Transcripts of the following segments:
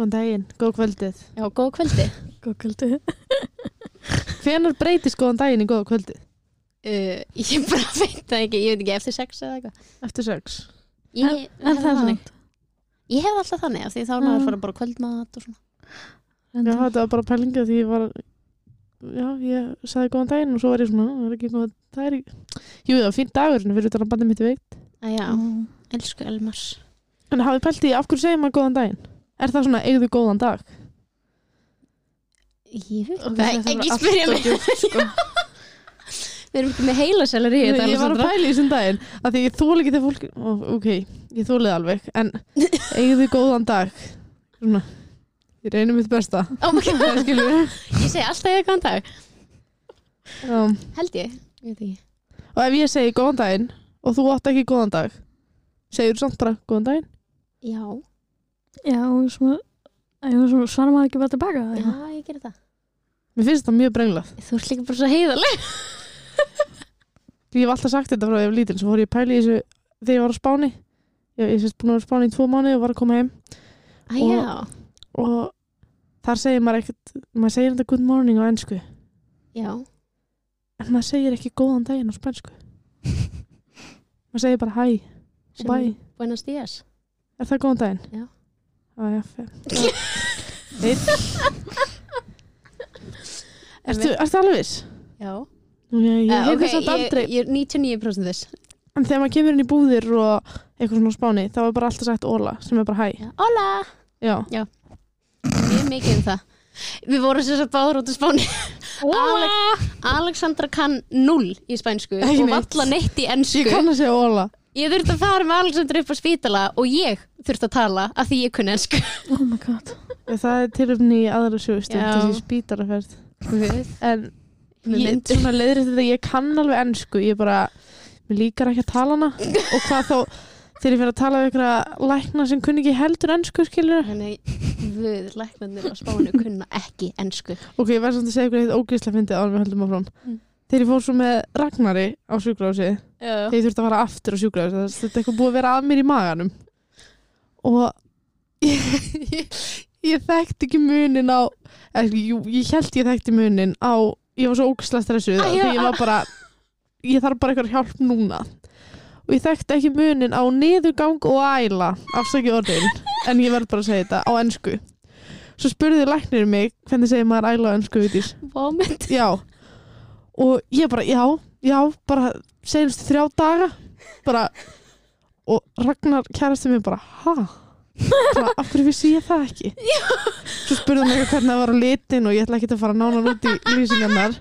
Góðan daginn, góð kvöldið. Já, góð kvöldi. Góð kvöldi. Hvenar breytist góðan daginn í góða kvöldið? Uh, ég bara veit það ekki, ég veit ekki eftir sex eða eitthvað. Eftir sex. Ég, En- en hef það er þannig. Ég hef alltaf þannig, af því þá er að fara bara kvöldmat og svona. Já, þetta var bara pælinga því ég var, já, ég sagði góðan daginn og svo var ég svona, það er ekki góðan, það er ekki, jú, það var fínt dagurinn fyrir utan að bandið mitt í veikt. Að já, Mm. elsku Elmars. En hafið pælt í, af hverju segir maður góðan daginn? Er það svona, eigðu góðan dag? Ég veit Ok, það, var ekki spyrja mig. sko. Við erum ekki með heilaselar í þetta. ég var að pæla í þessum daginn að því ég þóla ekki þegar fólk ó, ok, ég þólið alveg en eigðu góðan dag svona, ég reynir mitt besta Oh það ég segi alltaf ég góðan dag. um, Held ég, ég og ef ég segi góðan daginn og þú átt ekki góðan dag segir þú samt bara góðan daginn Já, Já, og svona, já, svona svarar maður ekki bara tilbaka. já, Já. ég gerir það. mér finnst það mjög brenglað Þú ert líka bara svo heiðaleg. ég hef alltaf sagt þetta frá því ég var lítil svo fór ég að pæla í þessu þegar ég var á Spáni ég, ég finnst búin að vera á Spáni í tvo mánu og var að koma heim Að Og- já, og þar segir maður ekkert maður segir þetta good morning á ennsku já. en maður segir ekki góðan daginn á spænsku maður segir bara hæ og bæ Buenos días. er það góðan daginn? Já. Já, Einn. ertu, ertu alveg viss? Já. Ég, heyrði ok, okay, samt aldrei ég, er 99% þess. en þegar maður kemur inn í búðir og eitthvað svona spáni þá er bara alltaf sagt óla sem er bara hæ Já. Hola! já, Mjög mikið um það. Við vorum sér svo báður út á Spáni. Alex, Alexandra kann null í spænsku Ekki og valla neitt í ennsku. ég kann að segja óla Ég þurfti að fara með Alexandra upp á spítala og ég þurfti að tala af því ég kunni ennsku. Oh my god. Það er tilöfni í aðra Já. þessi spítaraferð en ég, svona leiðrið þetta, ég kann alveg ennsku ég bara, mér líkar ekki að tala hana og hvað þá þegar ég fyrir að tala við ykkur lækna sem kunni ekki heldur ennsku skilur Þannig við læknarnir á Spáni kunna ekki ennsku. ok, ég verð samt að segja ykkur eitt ógríslega fyndið áður þegar ég fór svo með Ragnari á sjúkrahúsi Já. þegar ég þurfti að fara aftur á að þetta er eitthvað búið að vera að mér í maganum og ég, ég þekkti ekki munin á jú, ég held ég þekkti munin á ég var svo ógæslega stressuð því já. ég var bara ég þarf bara eitthvað hjálp núna og ég þekkti ekki munin á niðurgang og æla afsaki orðin en ég verð bara að segja þetta á ennsku svo spurði læknir mig hvernig segir maður æla á ennsku vitís Vomit. já og ég bara, já, já bara senstu þrjá daga bara og Ragnar kærasti mér bara, ha? Bara, af hverju vissi ég það ekki? Já. Svo spurði hann eitthvað hvernig það var á litin og ég ætla ekki að fara nánan út í lýsingarnar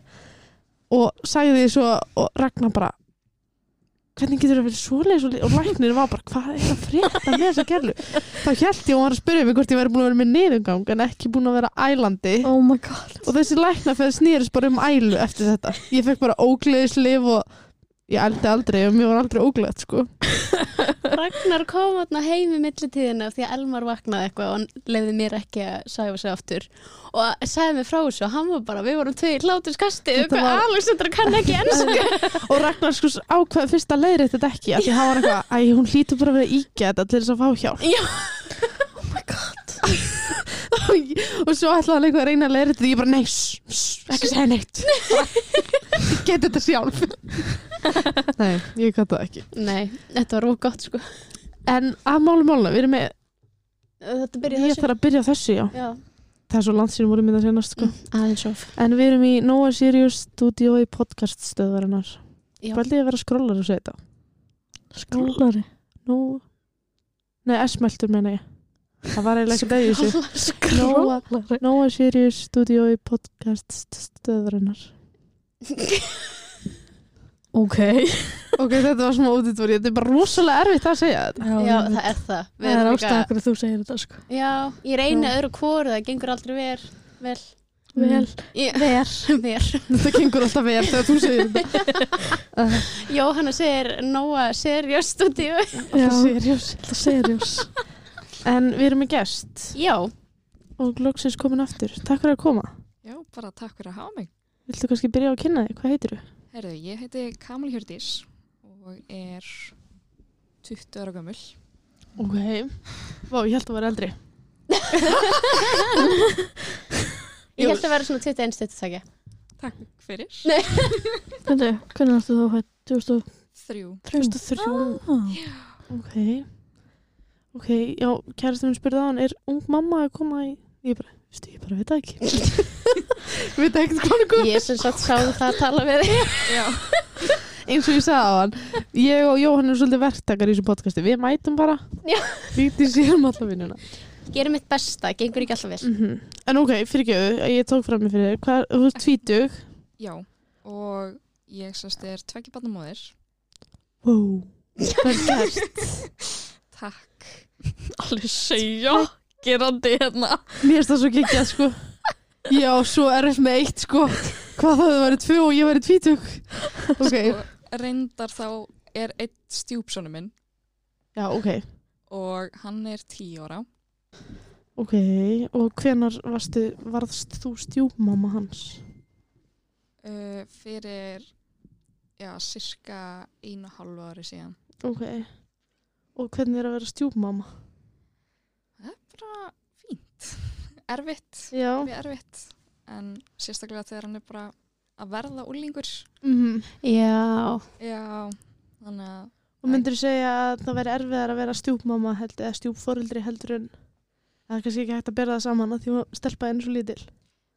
og sagði því svo og Ragnar bara hvernig getur það verið svoleiðis og, og læknir var bara, hvað er það frétta með þessa gerlu? Þá held ég og hann var að spyrja mig hvort ég væri búin að vera með niðurgang en ekki búin að vera ælandi. Oh og þessi læknafeð snýrist bara um ælu eftir þetta. Ég fekk bara ógleðislif og ég ældi aldrei og mér var aldrei ógleðt sko. Ragnar kom þarna heim í millitíðina því að Elmar vaknaði eitthvað og hann leiði mér ekki að sæfa sig aftur og sagði mér frá þessu og hann var bara, við vorum tvei hláturskasti og var- Alexandra kann ekki ennsku og Ragnar sko ákveð fyrst að leiðri þetta ekki af því hann var eitthvað, æ hún hlýtur bara að vera þetta til þess að fá hjálp Já. Oh my god. og svo ætlaði hann eitthvað að reyna að leiðri þetta ég bara, nei, shh, shh, ekki segja neitt. Ég get þetta sjálf. Nei, ég gæti það ekki. Nei, þetta var rók gott sko. En að málum máluna, við erum með Þetta byrjaði ég þessu. þarf að byrja á þessu, já. Já, það er svo landsýnum voru með það senast sko. aðeins of. En við erum í Nóa Sirius Studio í podcast stöðvarinnar. Já. Held ég að vera skrollar að segja þetta? Skólari. Nú Nei, S-meltur meina ég Það var eiginlega ekki dæði þessu Nóa, Sirius Studio podcast stöðvarinnar. Ok. Ok, þetta var smá útidvori Þetta er bara rosalega erfitt að segja þetta. Já, Já, það er það. Við Það er líka- hverju þú segir þetta sko. Já, ég reyni Já. öðru hvoru, það gengur aldrei ver Vel. Vel. Ver. Ver. Þetta gengur alltaf vel þegar þú segir þetta. Jóhanna segir Nóa Serious Studio. Já, Sirius. Það seriós. En við erum með gest Já, og loksins komin aftur Takk fyrir að koma Já, bara takk fyrir að hafa mig. Viltu kannski byrja á að kynna þig? Hvað heitir þú? Herðu, ég heiti Kamil Hjördís og er 20 ára gömul. Ok Vá, ég held að vera eldri Ég held að vera svona 21 stutt að takja Takk fyrir. Hvernig, hvernig varstu þá fætt? 2003? Þrjú. 2003 Ah, Ok Ok, já, kærastum minn spurði á hann er ung mamma að koma í ég bara, veistu, ég bara veit það ekki. Veit ekki hvað hann kom Ég sem sagt sá það að tala við eins og ég sagði á hann ég og Jóhann er svolítið verktakar í þessu podcasti. Við mætum bara. Já. við séum alltaf vinnuna. Gerum mitt besta, gengur ekki alltaf vel. Mm en ok, fyrirgjöðu, ég tók fram mig fyrir þér. Hvað, þú ert tvítug. Já. Og ég sérst er tvekki barnamóðir. wow, vel gert. Takk. Alveg segja Gerandi hérna. Mér finnst það svo geggjað sko. Já, svo erfitt með eitt sko. Hvað það væri tvö og ég væri tvítug. Ok, Sko, reyndar þá er eitt stjúpsonu minn. Já, ok. Og hann er tíu ára. Ok, og hvenar varstu, varðst þú stjúpmamma hans? Uh, fyrir, já, cirka einu hálfu ári síðan. Ok, og hvernig er að vera stjúpmamma? Það er bara fínt. Erfitt. Já, Mjög erfitt. En sérstaklega þegar hann er bara að verða úlingur. mm Já, Já, þannig að og myndir þú segja að það væri erfiðar að vera stjúpmamma heldur, eða stjúpforeldri heldur en það er kannski ekki hægt að bera það saman að því að stelpa enn svo lítil.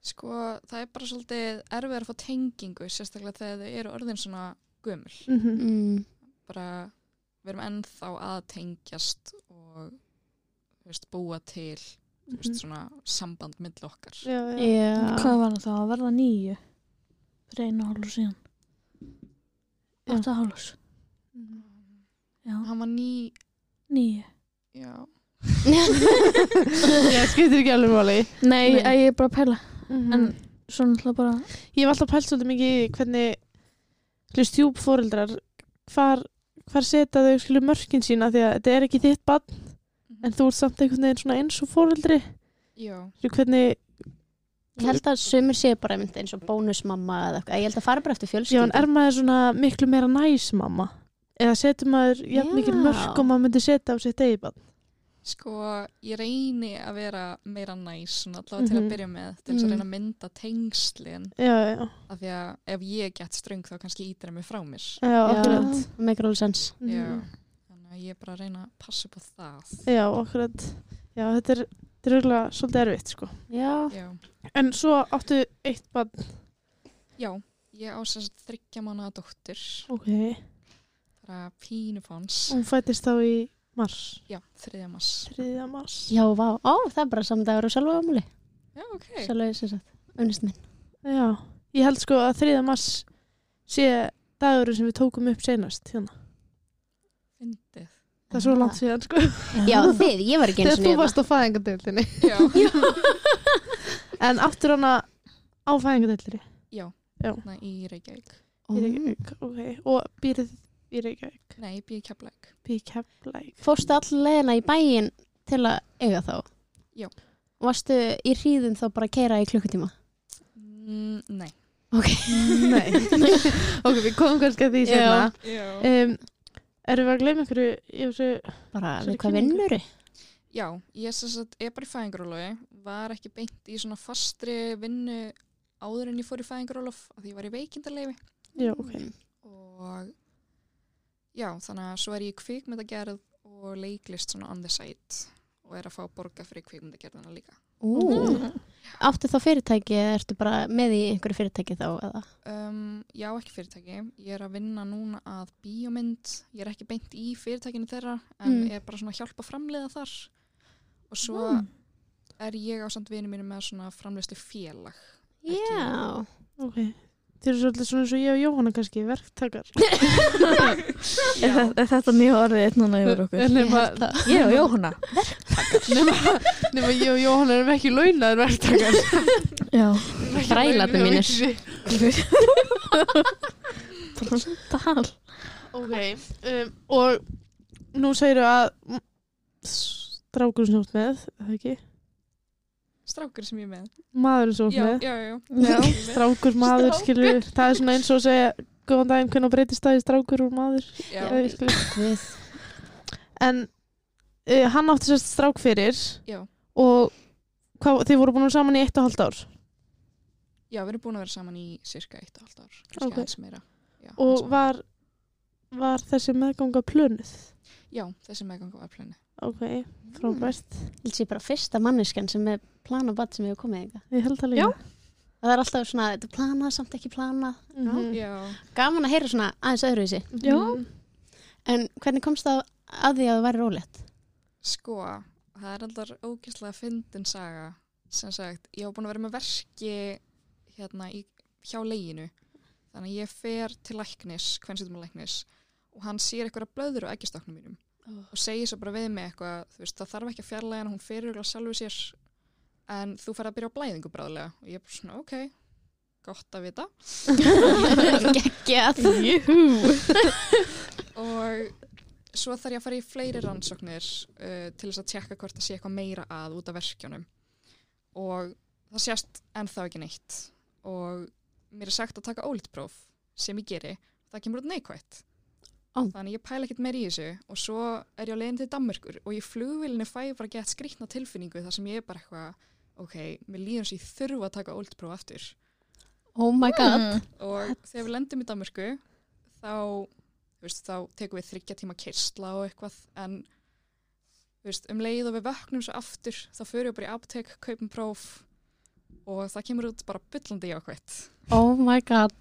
Sko, það er bara svolítið erfið að fá tengingu, sérstaklega þegar þau eru orðin svona gömul. Mm mm. Bara, við erum ennþá að tengjast og veist, búa til þú veist, svona samband mill okkar. Já, já. já Hvað var það að verða nýju? Fyrir einu hálfur síðan Mhm. Já, Hann var ný, nýju já, Já, skiptir ekki alveg máli. Nei, Nei. ég er bara að pæla Mm En svo náttúrulega bara Ég hef alltaf pælt svolítið mikið í hvernig skilur, stjúpforeldrar hvar, hvar setja þau skilur, mörkin sína því að þetta er ekki þitt barn en þú ert samt einhvern veginn svona eins og foreldri. Já, skilur, hvernig, Ég held að sumir sé bara eins og bónusmamma eða eitthvað. Ég held að fara bara eftir já, en er maður svona miklu meira næs mamma? Eða setur maður jafn mikil mörk og maður myndi setja á sitt eigi barn sko, ég reyni að vera meira næs, allavega til Mhm. að byrja með, til þess að Mm. reyna að mynda tengslin, já, já, af því að ef ég get ströng þá kannski ítir að mig frá mér. já, Já, akkurat það meikar alveg sens Já, Mhm. þannig að ég er bara að reyna að passa upp á það. já, akkurat já, þetta er, er auðvitað svolítið erfitt sko. Já, Já, en svo áttu eitt barn já ég á sem sagt þryggja mánuða dóttur, ok, bara pínufáns. hún fættist þá í mars Já, þriðja mass. 3. mars já, vá Ó, það er bara samdagur og sjálfa ámúli Já, ok. Sjálfa þess að unnist minn Já, ég held sko að 3. mars sé dagurinn sem við tókum upp senast hérna. Fyndið. Það er svo langt síðan sko. Já, þið, ég var ekki eins Þegar þú varst á fæðingadeildinni. Já, En áttur hana á fæðingadeildinni já. Já. Þarna í Reykjavík. í Reykjavík. Okay. Og býrið í Reykjavík. Nei, ég býði keflæk. Býr Keflæk. Fórstu allir leiðina í bæinn til að eiga þá? Já. Varstu í hríðum þá bara að keira í klukkutíma? Mm, nei. Ok. Nei. ok, við komum kannski að því sérna. Já. Um, erum við að einhverju í þessu? Bara Svo við hvað vinnur Já, ég er bara í fæðingarólofi, var ekki beint í svona fastri vinnu áður en ég fór í fæðingarólof, af því ég var í veikindarleifi. Já, ok. Og já, þannig að svo er ég í kvikmyndagerð og leiklist svona on the side og er að fá að borga fyrir kvikmyndagerðina líka. Ú. Áttu þá fyrirtæki eða ertu bara með í einhverju fyrirtæki þá eða? Um, já, ekki fyrirtæki. Ég er að vinna núna að bíómynd. Ég er ekki beint í fyrirtækinu þeirra en Mm. er bara svona að hjálpa framleiða þar. Og svo Mm. er ég á samt vinnu mínu með svona framleiðslu félag. Já. Ok. Þið eru svolítið svona eins og ég og Jóhanna kannski, verktakar. Er, þe- þetta mjög orðið eitt núna yfir okkur? Nema, Ég og Jóhanna nema, nema ég og Jóhanna erum ekki launaður verktakar. Já Þrælarnir mínir. Brandal Ok, um, og nú segirðu að mm, strákur ert með, er það ekki? Strákur sem ég er með. Maðurinn sem þú Já, með. já, já. Já, strákur, maður, Strákur. skilur Það er svona eins og að segja Góðan daginn, hvernig breytist það í strákur úr maður. En uh, hann átti sérst strák fyrir Já. og hvað, þið voru búin að vera saman í eitt og halvt ár Já, við erum búin að vera saman í cirka eitt og halvt ár, kannski Ok. aðeins meira. Já, og var, var þessi meðganga plönuð Já, þessi meðganga var plönu. ok, frábært Þetta sé bara fyrsta manneskjan sem er planað bad sem hefur komið eitthvað. ég held að líka Það er alltaf svona, þetta er planað, samt ekki planað. Mhm. Já, Gaman að heyra svona aðeins öðruvísi. Já. Mhm. En hvernig komst það að því að það væri rólegt? sko, það er alltaf ógeðslega fyndin saga. Sem sagt, ég var búin að vera með verki hérna í, hjá leginu. Þannig að ég fer til læknis, hvernig læknis, og hann sér eitthvað blöður á eggjastoknum mínum. og segir svo bara við mig eitthvað, veist, það þarf ekki að fjarlæga hann, hún fyrir örugglega sjálfu sér en þú fer að byrja á blæðingu bráðlega. Og ég er bara svona, ok, gott að vita. Geggjað. og svo þarf ég að fara í fleiri rannsóknir uh, til þess að tjekka hvort það sé eitthvað meira að út af verkjónum og það sést ennþá ekki neitt. Og mér er sagt að taka ólítpróf sem ég geri, það kemur út neikvætt Ó. þannig ég pæla ekkert meir í þessu og svo er ég á leiðin til Danmörkur og í flugvilinu fæ ég bara gett skrýtna tilfinningu þar sem ég er bara eitthvað ok, mér líður eins og ég þurfa að taka ólítpróf aftur Oh my god. Mm. og þegar við lendum í Danmörku þá, þú veist, þá tekum við þryggja tíma kersla og eitthvað en þú veist, um leið og við vöknum svo aftur þá fyrir við bara í apotek, kaupum próf og það kemur út bara byllandi jákvætt Oh my god.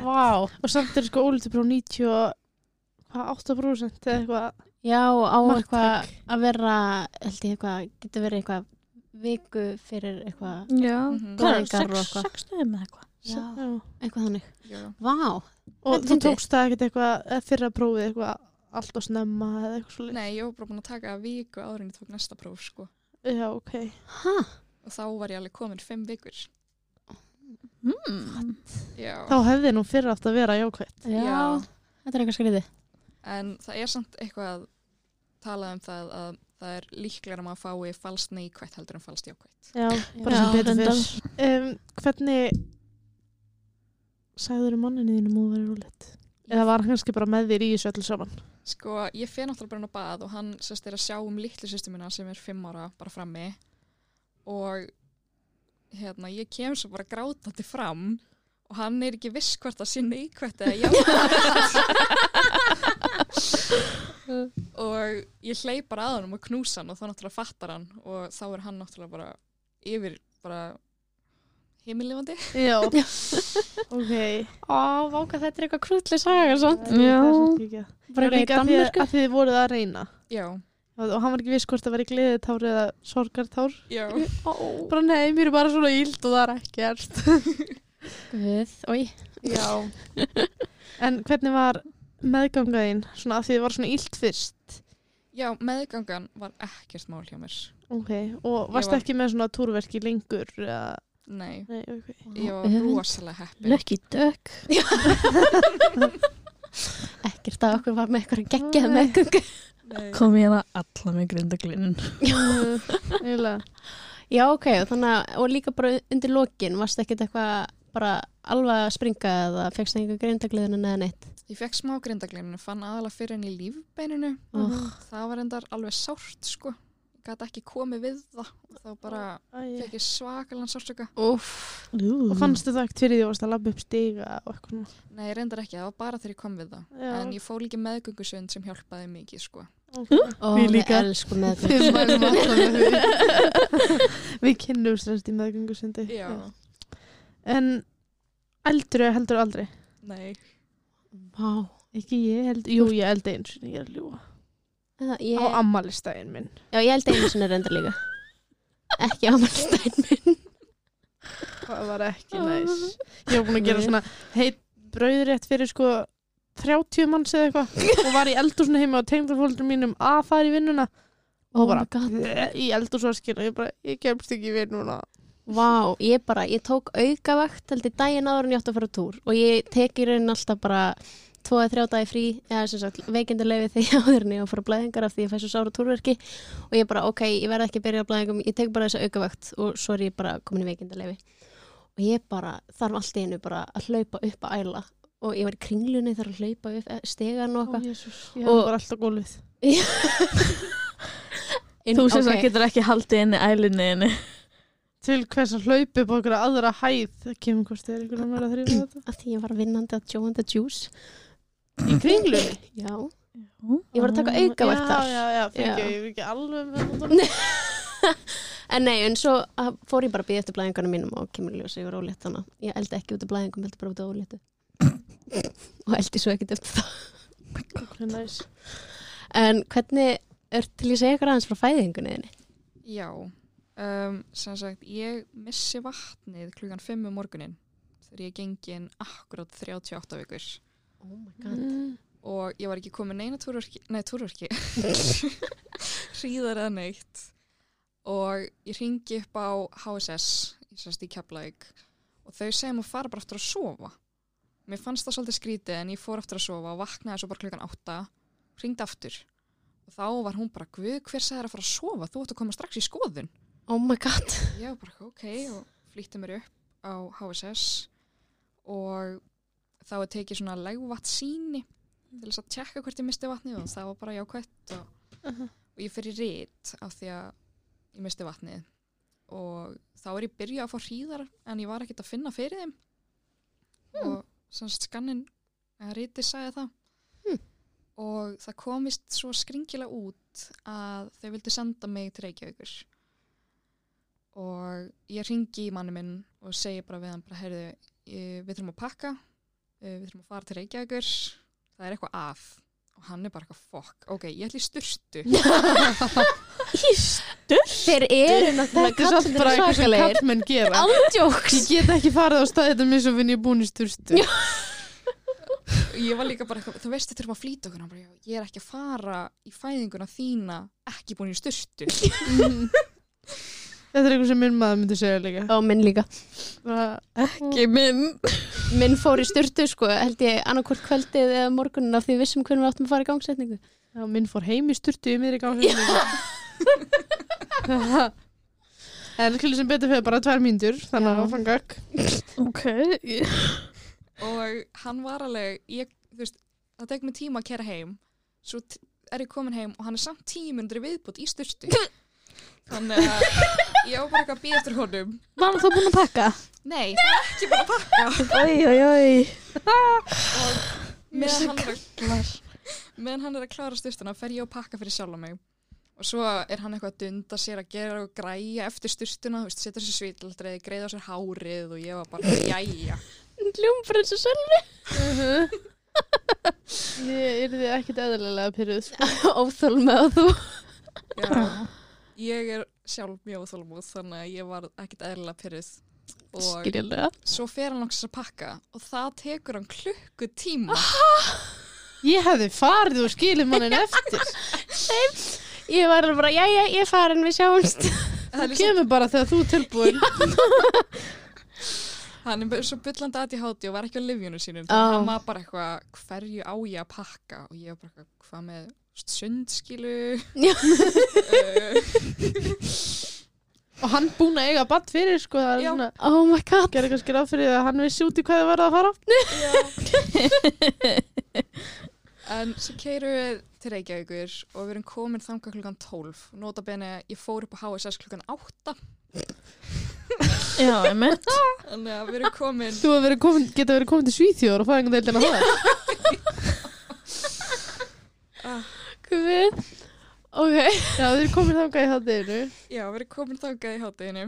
Vá. og samt er sko brú 90 og 8% eða eitthvað Já, á Marktæk. eitthvað að vera, held ég eitthvað, getur verið eitthvað viku fyrir eitthvað, Já. Mhm. Er Blæðingar og eitthvað. sex stöðum eða eitthvað? já, eitthvað þannig. Já. Vá. og þú tókst það ekkert eitthvað eða fyrra prófið eitthvað allt og snemma eða eitthvað svo Nei, ég var bara búin að taka viku áður en ég tók næsta próf sko. já, ok Hæ? og þá var ég alveg komin fimm vikur Mm. Já. þá hefði nú fyrra átt að vera jákvætt Já. Já. Þetta er eitthvað skriðið. En það er samt eitthvað talað um það að það er líklega að maður fái falskt neikvætt heldur en falskt jákvætt. Já, bara sem betur fyrr um, hvernig sagður manninu þínum að vera rúleitt eða var hann kannski bara með þér í þessu öllu saman? Sko, ég fer náttúrulega bara inn á bað og hann sérst er að sjá um litlu sýstu mína sem er fimm ára bara frammi. Og hérna, ég kem svo bara grátandi fram og hann er ekki viss hvort það sé neikvætt eða jákvætt og ég hleyp bara að hann og knúsa hann og þá náttúrulega fattar hann og þá er hann náttúrulega bara yfir bara heimilifandi já, ok. Ó, váka, þetta er eitthvað krútli saga, sant? Já. Bara eitthvað í líka að því að, að þið voruð að reyna. Já, og hann var ekki viss hvort það væri gleðitár eða sorgartár. Já. Bara nei, mér er bara svona íld og það er ekkert. Guð, oi. já. En hvernig var meðgangaðinn svona að því þið var svona íld fyrst. Já, meðgangan var ekkert mál hjá mér. Ok, og varst var- ekki með svona túrverki lengur eða, Nei, nei, ok. Ég var rosalega heppin. Lucky duck. Ekkert að okkur var með eitthvað geggjað meðgöngu. Nei. Kom ég það alla með eiginlega. Já, ok, þannig að, og líka bara undir lokin, varst ekkert eitthvað bara alveg að springa eða fegst það einhver greindagliðinu eða neitt? Ég fekk smá grindaglinu, fann aðalega fyrir henni í lífbeininu. Oh. Það var endar alveg sárt, sko. Ég gæti ekki komið við það og þá bara Æ, fekk ég svakalega sársöka. Úff, og fannstu það ekkert fyrir því að varst að labba upp stiga og eitthvað svona? Nei, reyndar ekki, það var bara þegar ég kom við það. Já. En ég fór líka meðgöngusund sem hjálpaði mikið, sko. okay. ó, Við líka. elskum meðgöngu. Við kynnum sérst í meðgöngusundi. Já. En eldru heldur aldrei? Nei. Vá. Ekki ég held, jú ég held eins og ég er ljúa. Það, ég, Á ammælistæðin minn. já, ég held einu sinni reyndar líka. Ekki ámælstæn minn. Það var ekki næs. Ég var búin að gera svona heit brauðrétt fyrir sko 30 manns eða eitthvað og var í eldúsinu heima og tengdafóldur mínum að fara í vinnuna Oh og bara my God. bleh, í eldúsvaskinu og ég bara, ég kemst ekki í vinnuna. Vá, ég bara, ég tók aukavakt held ég daginn áður en ég átti að fara túr og ég tek í raunin alltaf bara tvo eða þrjá dagi frí, eða sem sagt veikindalegi því áður en ég á að fara blæðingar af því ég fæ svo sára túrverki og ég bara, ok, ég verð ekki að byrja blæðingum, ég tek bara þessa aukavakt og svo er ég bara komin í veikindalegi og ég bara, þarf allt í einu bara að hlaupa upp að æla og ég var í kringlunni þar að hlaupa upp stegan og eitthvað. Inn- Þú sem okay. getur ekki haldið inni ælinniðinni. Til hvers að hlaupi upp á okkur aðra hæð. Það kemur hvort er einhvern veginn að þrýfa þetta. Af því ég var vinnandi á Joe and the Juice. Í kringlunni Já, ég var að taka aukavakt já, þar já, já, fyrir Já. ég er ekki alveg með þetta. En nei, en svo uh, fór ég bara að býða eftir blæðingunum mínum og kemur í ljós að ég var ólétt þannig að ég eldi ekki út af blæðingum, heldur bara út af óléttu. Og eldi svo ekkert eftir það. Næs En hvernig er til ég að segja eitthvað aðeins frá fæðingunni þinni? Já, um, sem sagt, ég missi vatnið klukkan 5 um morgunin þegar ég er gengin akkurát 38 vikur Oh my god Mm. og ég var ekki komin neina túrverki, nei túrverki, hríðar eða neitt og ég ringi upp á HSS, sérst í Keflavík og þau segja mér að fara bara aftur að sofa. Mér fannst það svolítið skrítið en ég fór aftur að sofa og vaknaði svo bara klukkan 8, ringdi aftur og þá var hún bara, hver sagði þér að fara að sofa? Þú ætti að koma strax í skoðun. Oh my god. Ég var bara, ok, og flýtti mér upp á HSS og þá er tekið svona legvatt síni til þess að tjekka hvort ég misti vatnið og það var bara jákvætt og, og ég fyrir rít af því að ég misti vatnið og þá er ég byrjað að fá hríðar en ég var ekkert að finna fyrir þeim. Og svona skannin rítið sagði það. Hmm. og það komist svo skringilega út að þau vildu senda mig til Reykjavíkur og ég ringi í manni minn og segi bara við hann bara, heyrðu, við þurfum að pakka eh, við þurfum að fara til Reykjavíkur það er eitthvað að. Og hann er bara eitthvað fokk, ok, ég ætli í sturtu. Þeir eru náttúrulega þetta er samt bara eitthvað sem kallmenn gera. Ándjóks ég get ekki farið á staðið um eins og vinn ég búin í sturstu ég var líka bara eitthvað, þú veist, þetta er að flýta okkur. Hann bara, "Já, ég er ekki að fara í fæðinguna þína ekki búin í sturtu þetta er eitthvað sem minn maður myndi segja líka. Og minn líka. Bara, Ekki minn. Minn fór í styrtu sko, held ég annarkvort kvöldið eða morgunin af því við vissum hvernig við áttum að fara í gangsetningu. Já, minn fór heim í sturtu í miðri gangi en skilur sem betur fyrir bara tvær mínútur þannig Já. að áfram gagg Ok. og hann var alveg ég, þú veist, það tek mig tíma að kera heim. Svo t- er ég komin heim og hann er samt tíu minnur viðbútt í sturtu þannig að ég var bara eitthvað að býða eftir honum. Var hann þá búin að pakka? nei, það er ekki bara að pakka. Oi, oi, oi. og meðan hann, er að, meðan hann er að klára styrtuna fer ég að pakka fyrir sjálf mig. Og svo er hann eitthvað að dunda sér að gera og græja eftir styrtuna, þú veist, setja sér svítaldreið greiða á sér hárið og ég var bara jæja, Ljómfrið svo sölvi. Ég er því ekkit eðlilega pyrruð sko. Með að þú. Já ég er sjálf mjög óþólmúð þannig að ég var ekkit eðlilega pyrruð og Skiljulega svo fer hann langs að pakka og það tekur hann klukku tíma ég hefði farið og skilið mannin eftir. Ég var bara, jæja, ég er farin, við sjáumst. Það er þú kemur bara þegar þú er tilbúin. Hann er bara svo byllandi aðt í háti og var ekki á livjunu sínum. Þannig að hann var bara eitthvað hverju á ég að pakka? Og ég var bara eitthvað hvað með sundskilu uh, og hann búin að eiga batt fyrir sko það er Já. svona Oh my god. Gerði kannski ráð fyrir að hann vissi út í hvað það var að fara en svo keirum við til Reykjavíkur og við erum komin þangað klukkan 12 nota bene ég fór upp á HSS klukkan 8 Já, einmitt. þannig að við erum komin þú hefur verið komin, geta verið komin til Svíþjóður og fæðingar deildina það Guð. Ok. Já þið er komin þangað í hátteginu já, við erum komin þangað í hátteginu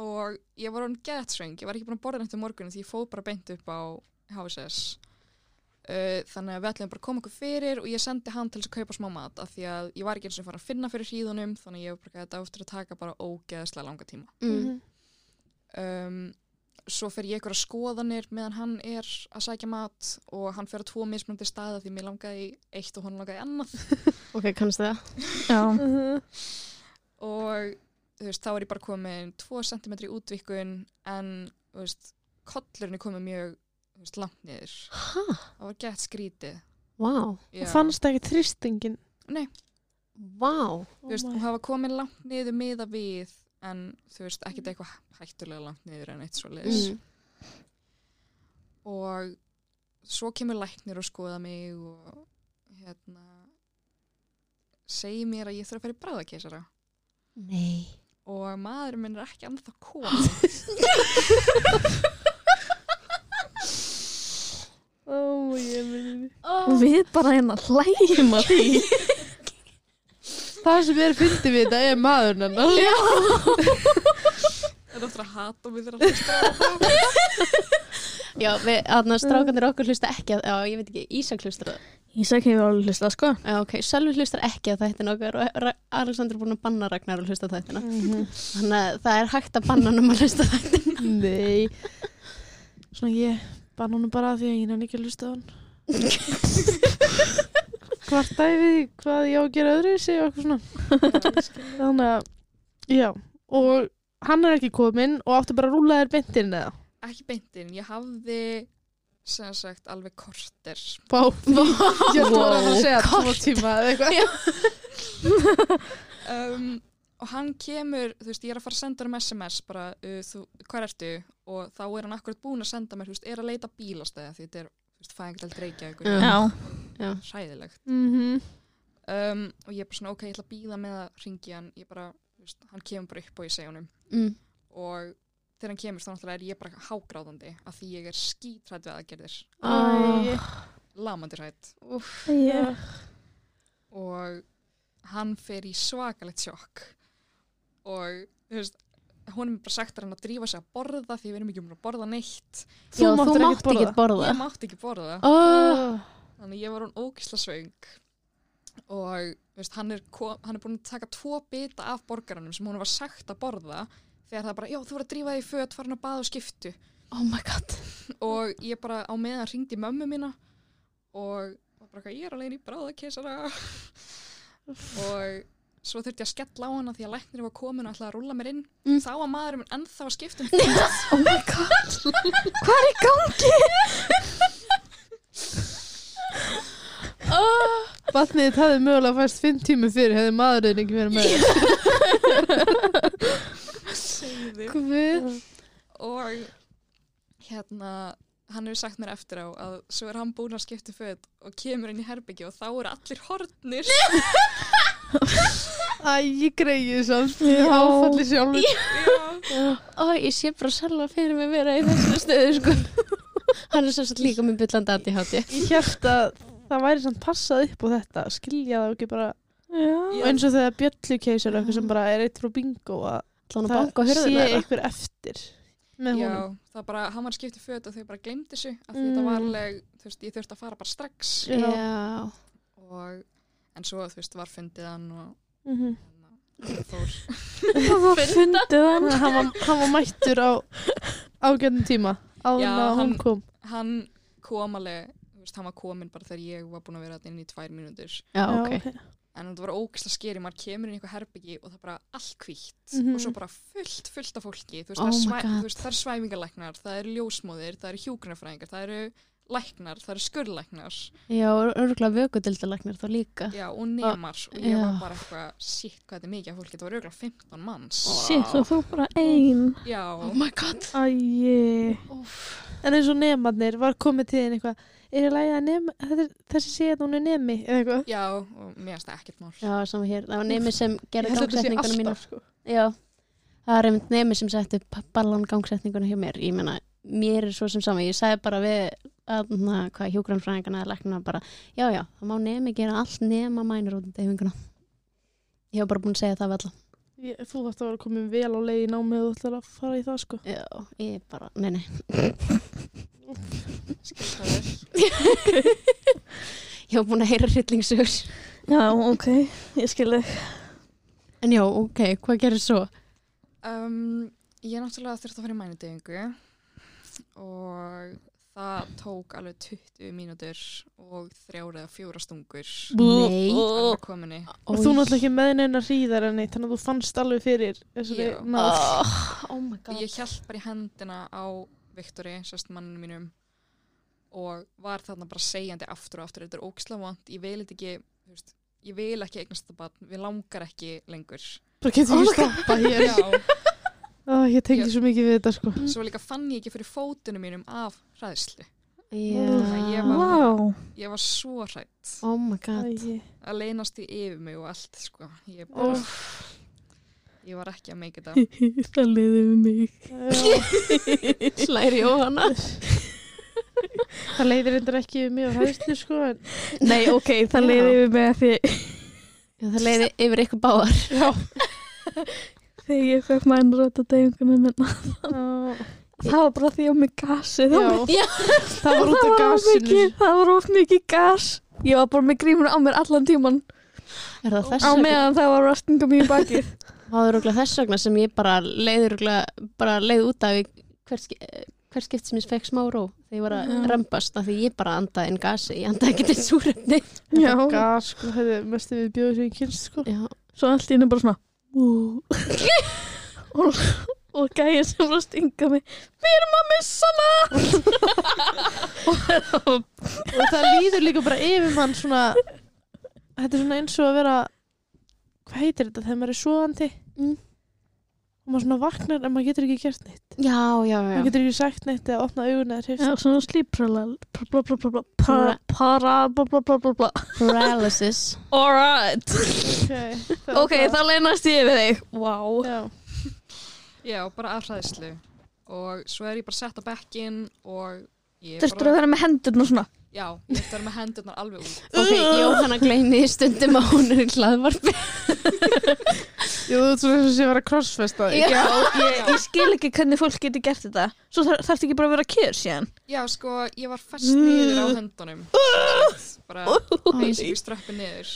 og ég var hann getsveng ég var ekki búin að borða neitt um morgunin því ég fóð bara beint upp á HSS uh, þannig að við ætlum bara að koma okkur fyrir og ég sendi hann til þess að kaupa smá mat af því að ég var ekki eins og fara að finna fyrir hríðunum þannig að ég var bara þetta áttur að taka bara ógeðslega langa tíma. Mm. um, svo fer ég ykkur að skoðanir meðan hann er að sækja mat og hann fer á tvo mismunandi staða því mér langaði í eitt og hann langaði í annað. Ok, kannast það. Já. og þú veist, þá er ég bara komin 2 cm í útvikun en þú veist, kollurinn er komið mjög þú veist, langt niður. Ha? það var gett skrítið. Vá. Já. fannst ekki þristingin Nei, Vá. Þú veist, hún hafa komið langt niður miða við en þú veist, ekkert eitthvað hættulega langt niður en eitt svo leiðis mm. og svo kemur læknir og skoða mig og hérna segi mér að ég þarf að fara í bráðakeisara Nei. og maðurinn minn er ekki annað að koma Ó, ég minn við bara hérna hlægjum að því. Það sem er fyndið við þetta er maðurinn hennar Já Það er eftir að hata mig þegar að hlusta á það. Já, við, aðna strákandir okkur hlusta ekki að, já, ég veit ekki, Ísak hlustar það. Ísak hefur alveg hlustað, sko. Já, ok, Sölvi hlustar ekki að þættina okkar og Ra- Alexander er búin að banna Ragnar að hlusta á þættina. Þannig að það er hægt að banna hann um að hlusta á þættina. Nei Svona ég bann honum bara af því að ég hann ekki að hlusta á hann Hvart dæfið hvað ég á að gera öðru sig og eitthvað svona. Þannig að, já Og hann er ekki kominn og átti bara að rúla þér beintin eða? Ekki beintin, ég hafði sem sagt alveg korter. Bá, ég bara að segja tvo tíma eða eitthvað. Um, og hann kemur, þú veist, ég er að fara að senda hann um SMS bara, uh, þú, hvað ertu? Og þá er hann akkurat búin að senda mér, þú veist, er að leita bílastæði því þetta er, þú veist, fæðingdelt reykja ykkur, Hræðilegt. Mm um, og ég er bara svona, ok, ég ætla að býða með að ringi hann, ég bara, veist, hann kemur bara upp og ég segja honum. Mm. og þegar hann kemur þá náttúrulega er ég bara hágráðandi af því ég er skítrætt við aðgerðir. Æ, lamandi hrætt Ég, og hann fer í svakalegt sjokk. Og þú veist hún er bara sagt að hann að drífa sig að borða því við erum ekki um að borða neitt. Þú Já, þú ekkert mátt ekki borða. ég mátti ekki borða. Oh. Þannig ég var hún ógisla svöng og veist, hann, er hann er búin að taka tvo bita af borgaranum sem hún var sagt að borða þegar það bara, já þú var að drífa þig í föt farin að baða og skiptu oh my god. og ég bara á meðan ringdi mömmu mína og bara ég er alveg í bráðakesara og svo þurfti ég að skella á hana því að læknir var komin og ætlaði að rúlla mér inn Mm. þá var maðurinn ennþá að skipta um oh my god. Hvað er í gangi? Vatnið hafði mögulega fæst fimm tími fyrir hefði maðurinn ekki verið með Segðu. Og hérna hann hefur sagt mér eftir á að svo er hann búin að skipta föt og kemur inn í herbyggi og þá eru allir hortnir Æ, ég greiði samt Já. Áfalli sjálfur Já. Ó, ég sé bara sjálfa fyrir mig vera í þessu stöðu, sko. Hann er satt líka með byllandi ADHD. Ég held að það væri samt passað upp á þetta Skilja það ekki bara Já. Og eins og þegar bjöllukeisar eitthvað sem bara er eitt frá bingo að það banka á sé einhver eftir með Já, honum það bara, hann var skiptið föt og þau bara gleymdi þessu af því þetta var Mm. alveg, þú veist, ég þurfti að fara bara strax Já. Og, en svo, þú veist, var fundið hann og Mhm. hann fór Það var fundið hann. hann, var, hann var mættur á ágættum tíma hún hann- kom hann kom alveg, veist, hann var komin bara þegar ég var búin að vera inn í tvær mínútur Já, ok. en þetta var ógislega skeri, maður kemur inn í eitthvað herbyggi og það er bara allt hvítt Mhm. og svo bara fullt, fullt af fólki þú veist, Oh það, er svæ, veist, það er svæfingarlæknar, það eru ljósmóðir það eru hjúgrunafræðingar, það eru læknar, það eru skurlæknar Já, örgulega vökudildalæknar þá líka. já, og nemar og ég var já. bara eitthvað, shit, hvað þetta er mikið af fólki þetta var auðvitað 15 manns Shit, og þú bara ein. já, Oh my god. Æi En eins og nemarnir var komið til þín eitthvað Er ég lægið að nema þetta Þessi sé að hún er nemi eða eitthvað já, og mér finnst það ekkert mál Já, sama hér. Það var nemi sem gerði að gangsetninguna mína. sko Já, það er einmitt nemi sem setti ballan gangsetninguna hjá mér. Ég meina, mér er svo sem sama. Ég sagði bara við að, na, hvað, hjúgrannfræðingana eða læknina bara, já, já, það má nemi gera allt nema mænur út í deyfinguna. Ég hef bara búin að segja það við alla. ég, Þú þátt að vera komin vel á leið í námið og þú ætlar að fara í það sko Já, ég bara, nei, nei. Skil það vel. Ég hef búin að heyra hryllingsögur. Já, ok, ég skil þig. En já, ok, hvað gerir svo? um, ég náttúrulega þurfti að fara í mænudegingu og það tók alveg 20 mínútur og þrjár eða fjóra stungur. Nei. Og þú náttúrulega ekki með neina hríðar en neitt Þannig að þú fannst alveg fyrir þessari Já. náð? Oh, oh my god. ég held bara í hendina á Viktori, sérst manninu mínum og var þarna bara segjandi aftur og aftur, þetta er ógislega vant ég vil ekki, þú veist ég vil ekki eignast þetta barn, við langar ekki lengur. Bara getur ekki stoppa hér. Já, Ó, Ég tengi svo mikið við þetta sko svo líka fann ég ekki fyrir fótunum mínum af hræðslu Já. Ég var- Vá. ég var svo hrætt Oh my god. Æi. að leynast í yfir mig og allt sko. ég bara, Óff. Ég var ekki að make þetta. Það leiði við mig. Slæri Jóhanna það leiðir endur ekki við mig á hæðslu sko en Nei, ok, það leiði við mig að því Já, það leiði yfir ykkur báðar já, þegar ég fekk mæn rætt að deyjunguna minna. Það var bara því á mig gasið. Það var- já. það var út af var gasinu Það var of mikið gas. Ég var bara með grímur á mér allan tíman Er á meðan það var mér í bakið. Það er örugglega þess vegna sem ég bara leiði bara leið út af í eh, hvert skipt sem ég fekk smá ró þegar ég var að af því ég bara andaði inn gasi, ég andaði ekki til súrefni Já. gas sko, það er mest við bjóðu sem ég kynst sko Já, Svo allt í henni bara svona. Og, og gæði sem var að stinga mig. Við erum að missa hana. Og það líður líka bara yfir mann svona þetta er svona eins og að vera hvað heitir þetta þegar maður er svoandi Mm. Og maður svona vaknar en maður getur ekki gert neitt. Já, já, já. maður getur ekki sagt neitt eða opnað augun eða Já, hrifst svona slíprala Paralysis. Alright okay, Ok, þá leynast ég við þig. Wow já. Já, bara afhræðislu. Og svo er ég bara sett á bekkin og ég Þurftur að vera með hendurna svona Já, ég þurfti að vera með hendurnar alveg út. Ok, Jóhanna gleyni stundum að hún er í hlaðvarpi. Jú, þú svona eins og sé að vera crossfesta Já. Já, ég, ég skil ekki hvernig fólk getur gert þetta. Svo þarf þarf ekki bara að vera kjör síðan? Já, sko, ég var fest niður á höndunum. Bara basically ströppi niður.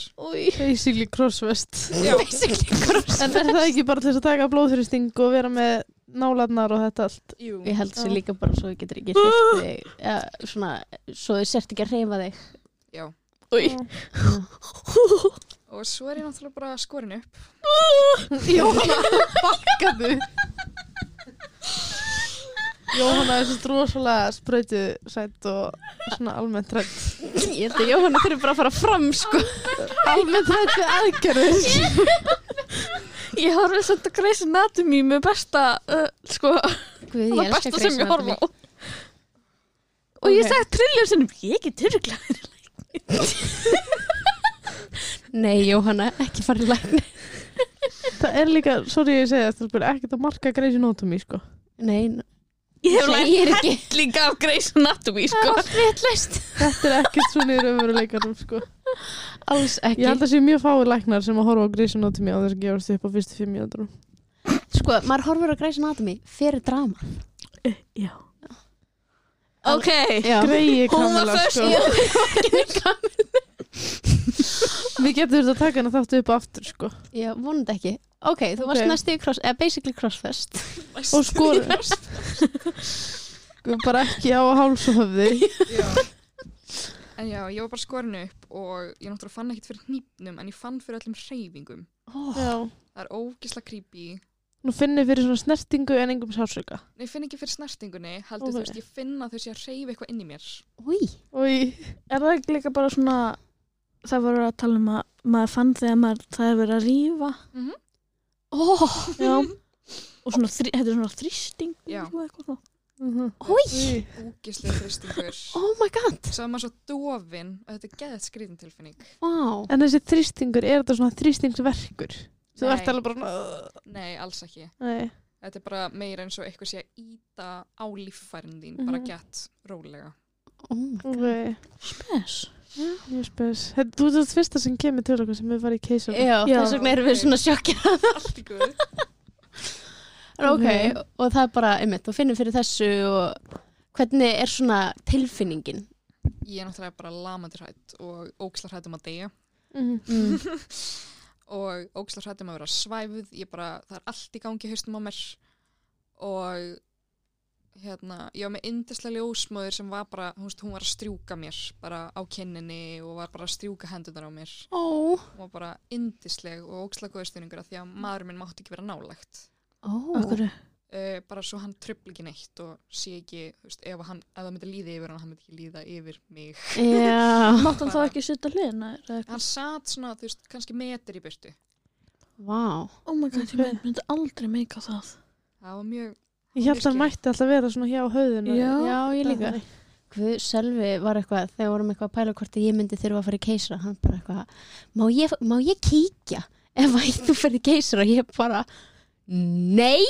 basically crossfest. Já, Basically cross en er það ekki bara til þess að taka blóðþrýsting og vera með nálarnar og þetta allt. Jú. Ég held sér líka bara svo ég getur ekki hreift þig. Ja, svona, svo þið sért ekki að hreyfa þig. Já. Új Og svo er ég náttúrulega bara skorin upp. Jóhanna, bakkaðu Jóhanna er svo rosalega sprautu sætt og svona almennt rætt Ég held að Jóhanna þurfi bara að fara fram sko. Almennt rætt við aðgerðir. Ég horfði að Grey's Anatomy með besta uh, sko, Guð, það ég elska besta sem Grey's ég horfa á. Anatomy. Og ég Ok. sagt trilljum sinnum, ég er ekki törugla Nei, Jóhanna, ekki fara í lækni. Það er líka, sorry ég segi þetta er ekkert að marka Grey's Anatomy sko. Nei, Ég hef lært helling af Grey's Anatomy Það er sko. allt vitlaust. Þetta er ekkert svona í raunveruleikanum sko. Alls ég ekki held að sé mjög fáið læknar sem að horfa á Grey's Anatomy á þess að gefast upp á fyrstu fimm mínútur Sko, maður horfur á Grey's Anatomy fyrir drama. Já. Ok. Já. Var Kamila föst sko. Við getum þurft að taka hana þáttu upp aftur sko. Já, vonandi ekki Ok, þú varst Ok. næstu í cross, eða basically crossfest og skorum bara ekki á háls og höfði Já. En já, ég var bara skorin upp og ég náttúrulega fann ekkert fyrir hnípnum en ég fann fyrir öllum hreyfingum. oh. Já. Það er ógisla creepy. nú finn ég fyrir svona snertingu en engum sásöka Nei, ég finn ekki fyrir snertingunni, heldur Ok. þú veist, ég finn að þau sé að hreyfa eitthvað inn í mér. Új, Új, Er það ekki líka bara svona Það voru að tala um að maður fann þegar maður, það er verið að rífa Mhm. Oh. Já Og svona, þri, þetta er svona þrýsting Já. og eitthvað svona. Új, Ógislega þristingur. oh my god Svo er maður svo dofin og þetta er geðið skriðin tilfinning. Vá, en þessi þrýstingur, er þetta svona þrýstingsverkur þú Nei. ert alveg bara svona Nei, alls ekki. Nei. Þetta er bara meira eins og eitthvað sé að íta á líffærin þín, bara Mhm. gett rólega. Oh my god ok, Spes mjög spes Þetta- þú ert það fyrsta sem kemur til okkur sem við farið í keisar Já, Já. þess vegna erum við svona sjokkjað Allt í guð. En ok, Ok. og það er bara, einmitt, þú finnir fyrir þessu og hvernig er svona tilfinningin? Ég er náttúrulega bara lamandur hrætt og ógisla hrætt um að deyja. Mhm. Mm. og ógisla hrætt um að vera svæfuð. Ég bara, það er allt í gangi haustum á mér og hérna, ég var með yndislega ljósmóður sem var bara, hún, veist, hún var að strjúka mér bara á kinninni og var bara að strjúka hendunar á mér. Ó, Hún var bara yndisleg og ógisla góðstuðningur af því að maður minn mátti ekki vera nálægt. ó Akkur uh, bara svo hann tröfl ekki neitt og sé ekki, þú veist, ef, hann, ef það myndi líða yfir hann, hann myndi ekki líða yfir mig. Já, Mátt hann þá ekki eða eitthvað? Hann satt svona, þú veist, kannski metur í burtu. vá Oh my god, ég myndi aldrei meika það Það var mjög, Ég held að hann mætti alltaf vera svona hjá höfðinu. Já. Já, ég líka. Guð, Sölvi var eitthvað, þegar vorum eitthvað að pæla hvort að ég myndi þurfa að fara í keisara hann bara eitthvað, má ég, má ég kíkja? Ef að þú ferði í keisara? Ég bara, nei,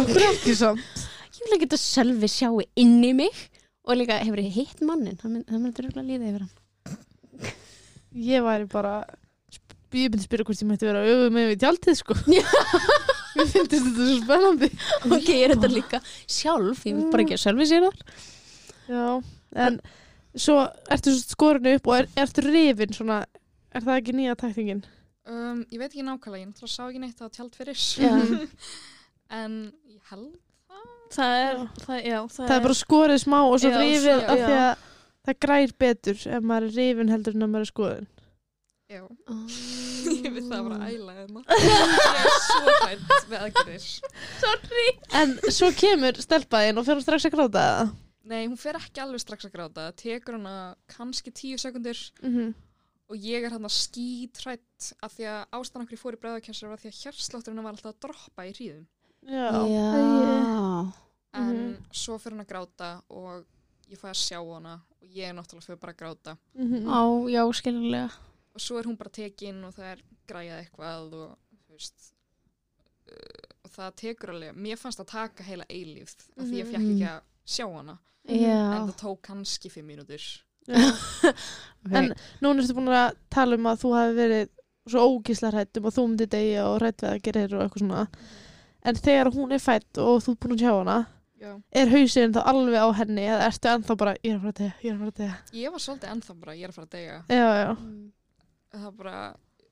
Okkur ekki samt? Ég vil ekki að Sölvi sjái inn í mig. Og líka hefur ég hitt mannin það mynd- það myndir örugglega líða yfir hann. Ég væri bara Ég myndi spyrja hvort ég mætti vera auðvitað með við tjaldið sko Mér finnst þetta svo spennandi? Ok, ég er þetta líka sjálf ég vil bara ekki að Sölvi sér það Já, en svo ertu skorinu upp og er, ertu rifin svona Er það ekki nýja tæktingin? Um, ég veit ekki nákvæmlega, ég náttúrulega sá ekki neitt á tjald fyrir. Já. en ég held Það. Er, það, já, það, Það er bara skorið smá og svo Já, rifið af því að það grær betur ef maður er rifin heldur en að maður er skoðin. Já, ég veit það bara æla hérna. ég er svo hægt með aðgerðir. En svo kemur stelpaðin og fyrir strax að gráta það Nei, hún fer ekki alveg strax að gráta. Það tekur hana kannski tíu sekundur mm -hmm. og ég er hann að skítrætt af því að ástæðan okkur ég fór í bræðakessar var því að hjarslátturinn var alltaf að droppa í hríðum. Já, já, En Mhm. svo fyrir hann að gráta og ég fæ að sjá hana og ég er náttúrulega fyrir bara að gráta. mm á, já, skiljulega svo er hún bara tekin og það er græjað eitthvað og þú veist uh, og það tekur alveg, mér fannst að taka heila eilífð af því ég fekk Mhm. ekki að sjá hana já, en það tók kannski fimm mínútur. Ok. En núna ertu búin að tala um að þú hafi verið svo ógísla hrætt um að þú myndi degja og hrætt við að gera þér og eitthvað svona En þegar hún er fætt og þú er búin að sjá hana Já. Er hausinn þá alveg á henni eða ertu ennþá bara, ég er að fara að degja, ég að fara að degja Ég var svolítið ennþá bara, ég er að fara að deyja. Já, já, Mm. Það bara,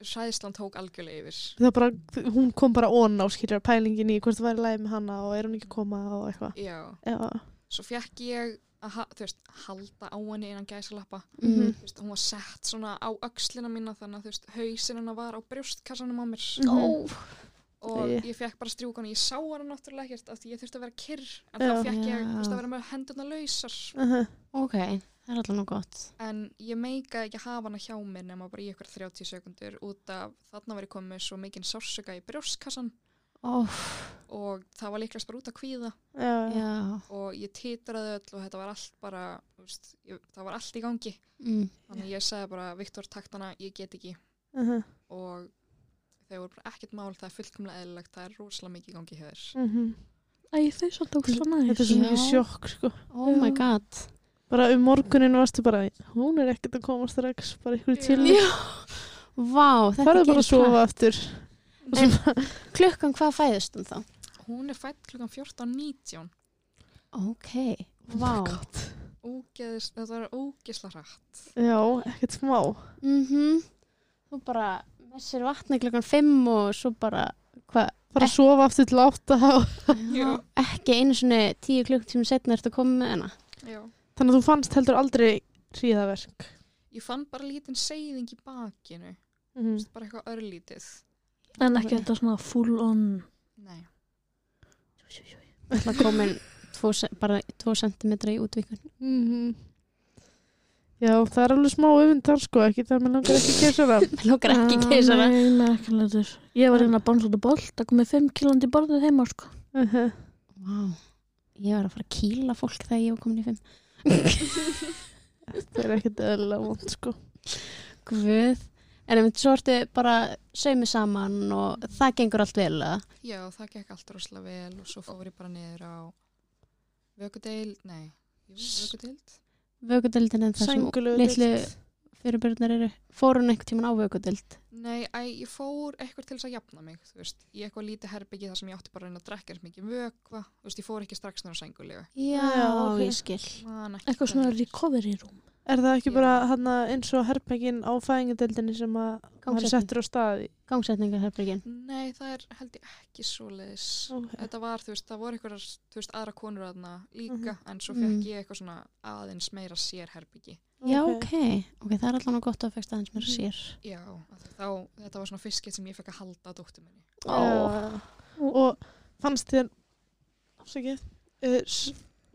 sæðislan tók algjörlega yfir. það bara, hún kom bara ón á skýrjar pælingin í hvort það væri lægi með hana og er hún ekki að koma og eitthvað Já. Já, Svo fekk ég að, veist, halda á henni innan gæsalappa. Mhm. Þú veist, hún var sett svona á öxlina mína þannig að hausinn hennar var á brjóstkassanum á mér. Mhm. Ó, og Æi. ég fekk bara strjúkan ég sá hana náttúrulega ekkert af því ég þurfti að vera kyrr en Já. þá fekk ég veist, að vera með hendurna lausar uh -huh. ok, það er alltaf nú gott. En ég meika ekki að hafa hana hjá mér nema bara í ykkur 30 sekundur út af þarna var ég komið svo mikinn sársöka í brjóstkassan Ó, og það var líklegast bara út að kvíða. Já, já. Og ég titraði öll og þetta var allt bara þú veist, ég, það var allt í gangi. Mm. þannig ég sagði bara Viktor taktana, ég get ekki. Uh -huh. og þau voru bara ekkert mál það er fullkomlega eðlilegt, það er rosalega mikið í gangi hjá þér. Uh Æ, þau svo tók svo næst. Þetta er svo Já. mikið sjokk sko. Oh my god Bara um morgunin varstu bara Hún er ekkert að koma strax Bara ykkur til vá, þetta Farðu bara að sofa aftur. En klukkan hvað fæðist hún þá? hún er fætt klukkan 14.19 Ok, vá. Ógeðis, þetta var ógeðsla hrætt Já, ekkert smá. Mm Þú bara messir vatni klukkan fimm og svo bara hvað, Bara að sofa aftur til átta. Og... Já. ekki einu svona tíu klukktími setna ertu að koma með hana. Já. Þannig að þú fannst heldur aldrei hríðaverk? Ég fann bara lítinn seyðing í bakinu, mm -hmm. bara eitthvað örlítið. En ekki þetta svona full on? Nei. Það komin tvo, bara 2 cm í útvikun. Mm -hmm. Já, það er alveg smá öfundar sko, ekki það með langar ekki keisara. langar ekki keisara? Ah, nei, með ekki langar. Ég var ah. hérna að bánsa út á boll, það komið 5 kilandi borðið heima sko. Uh-huh. Vá, uh -huh. wow. ég var að fara að kíla fólk þegar ég var komin í 5. Þetta er ekkert öðrulega mónt sko. Guð. En ef þú sortið bara sögmi saman og það gengur allt vel að? Já, það gekk allt rosalega vel og svo fór ég bara niður á vögudeild, nei, vögudeild Vögudeild er það sem litlu fyrirbyrðnar eru Fór hún einhvern tíman á vökudeld Nei, æ, ég fór eitthvað til þess að jafna mig þú veist, í eitthvað lítið herbyggi þar sem ég átti bara að reyna að drekka eins mikið vökva. Þú veist, ég fór ekki strax náður sængulega Já, Já, ég skil. Man Eitthvað svona recovery room. Er það ekki bara hana, eins og herpegin á fæðingadeildinni sem að hann settur á stað í? Gangsetningarherbergin. Nei, það er held ég ekki svoleiðis. Ok. þetta var, þú veist, það voru eitthvað þú veist, aðra konur aðna líka en svo Mm. fekk ég eitthvað svona aðeins meira sér herbyggi Já, ok, ok, það er allan gott að fækst aðeins mér Mhm. sér. Já, þá, þetta var svona fiskit sem ég fekk að halda á dóttur minni. Já. Og fannst þér afsakið? Uh,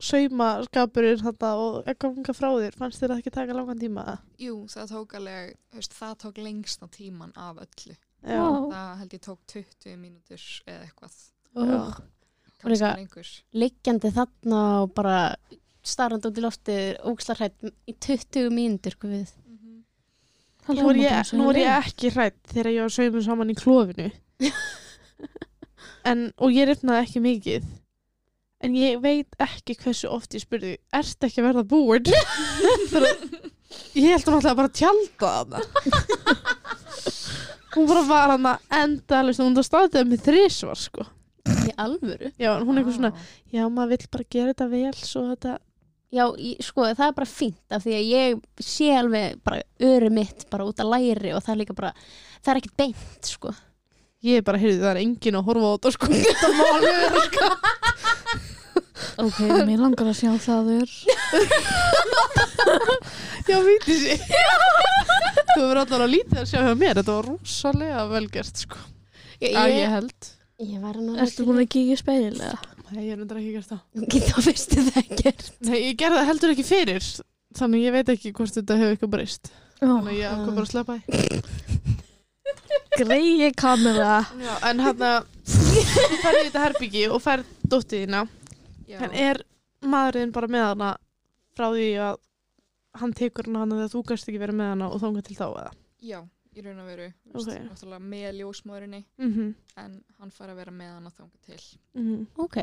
saumaskapurinn þetta og að ganga frá þér fannst þér það ekki taka langan tíma? Jú, það tók alveg, veist, það tók lengsta tíman af öllu. Já. Það held ég tók 20 mínútur eða eitthvað, kannski líka- lengur. Liggjandi þarna og bara starrandi út í lofti ógslarhætt í 20 mínútur guð. Það Nú er ég, nú er ég ekki hrætt þegar ég var saumur saman í klófinu. en, og ég rifnaði ekki mikið en ég veit ekki hversu oft ég spurði ertu ekki að verða búin ég held hún alltaf bara að tjálta þarna hún bara var hana endalist hún það staðið með þrísvar sko. Í alvöru? já, hún er eitthvað svona, já maður vill bara gera þetta vel svo þetta, Já, sko, það er bara fínt af því að ég sé alveg bara öru mitt bara út að læri og það er líka bara, það er ekkert beint, sko. ég er bara, heyrðu, það er engin að horfa á þetta sko, þetta má alveg vera sko Ok, mér langar að sjá það er. Já, víti sér þú verður allar að lítið að sjá hjá mér. Þetta var rosalega velgert sko. Ég, að ég held. ég var nú Ertu búin að kíkja í speilega? Nei, ég er undir ekki gert það. Geta fyrstu það ekkert. Nei, ég gerði það heldur ekki fyrir Þannig ég veit ekki hvort þetta hefur eitthvað breyst. Þannig ég ákvað bara að sleppa því. Greiði kamera. Já, en hann að Þú færði í þetta herbyggi og færði dóttið þína Já. En er maðurinn bara með hana Frá því að Hann tekur hana hana þegar þú gæst ekki verið með hana Og þónga til þá eða Já, í raun og veru Ok. okay. náttúrulega með ljósmóðurinni mm en hann fær að vera með hann að þanga til Ok.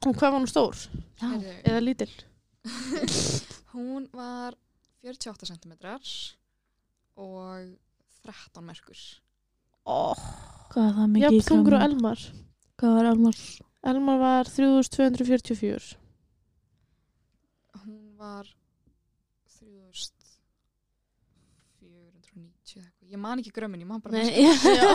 Og hvað var hún stór? Já. Eða lítil? hún var 48 cm og 13 merkur Oh, Hvað er það mikið í þungur og kamera? Elmar Hvað var Elmar? Elmar var 3244 hún var 3490 eitthvað. ég man ekki grömmin, ég man bara Nei, Já.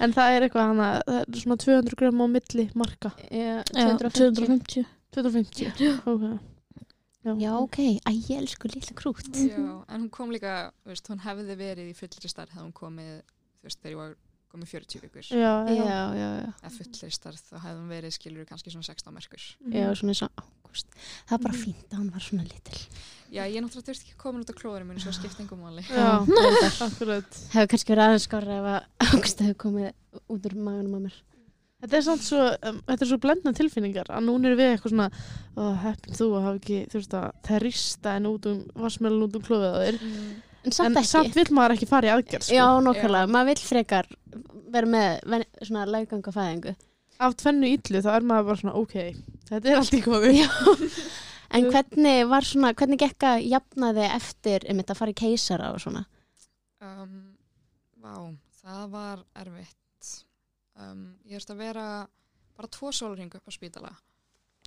En það er eitthvað hana Það er svona 200 gram á milli marka Já, Já, 250. 250 250 Ok Já, Já, ok. Æ, ég elsku lilla krút. Já, en hún kom líka, þú veist, hún hefði verið í fullri starf þegar hún komið, þú veist, þegar ég var komið 40 vikur. Já, já, Já, já, já. Eða fullri starf, þá hefði hún verið, skilur kannski svona 16 merkur. Já, svona eins og ágúst. Það er bara Mhm. fínt að hann var svona lítil. Já, ég náttúrulega þurfti ekki komin út á klóðurum minn, svo skipt engum máli. Já, reyndar. akkurat Hefur kannski verið aðeins skára ef að ágúst hefur komið út úr maganum á mér. Þetta er samt svo, um, þetta er svo blendna tilfinningar að núna er við eitthvað svona ó, heppin þú að hafa ekki, þú veist að það er rista en út um, vassmjölun út um á þér En samt samt vill maður ekki fara í aðgerð sko. Já, nokkulega. Maður vill frekar vera með ven- svona lauganga fæðingu. af tvennu illu þá er maður bara svona ok, þetta er allt í Já. En hvernig var svona, hvernig gekk að jafna þig eftir um þetta að fara í keisara og svona? Um, vá, það var erfitt. Um, ég erst að vera bara tvo sólarhingu upp á spítala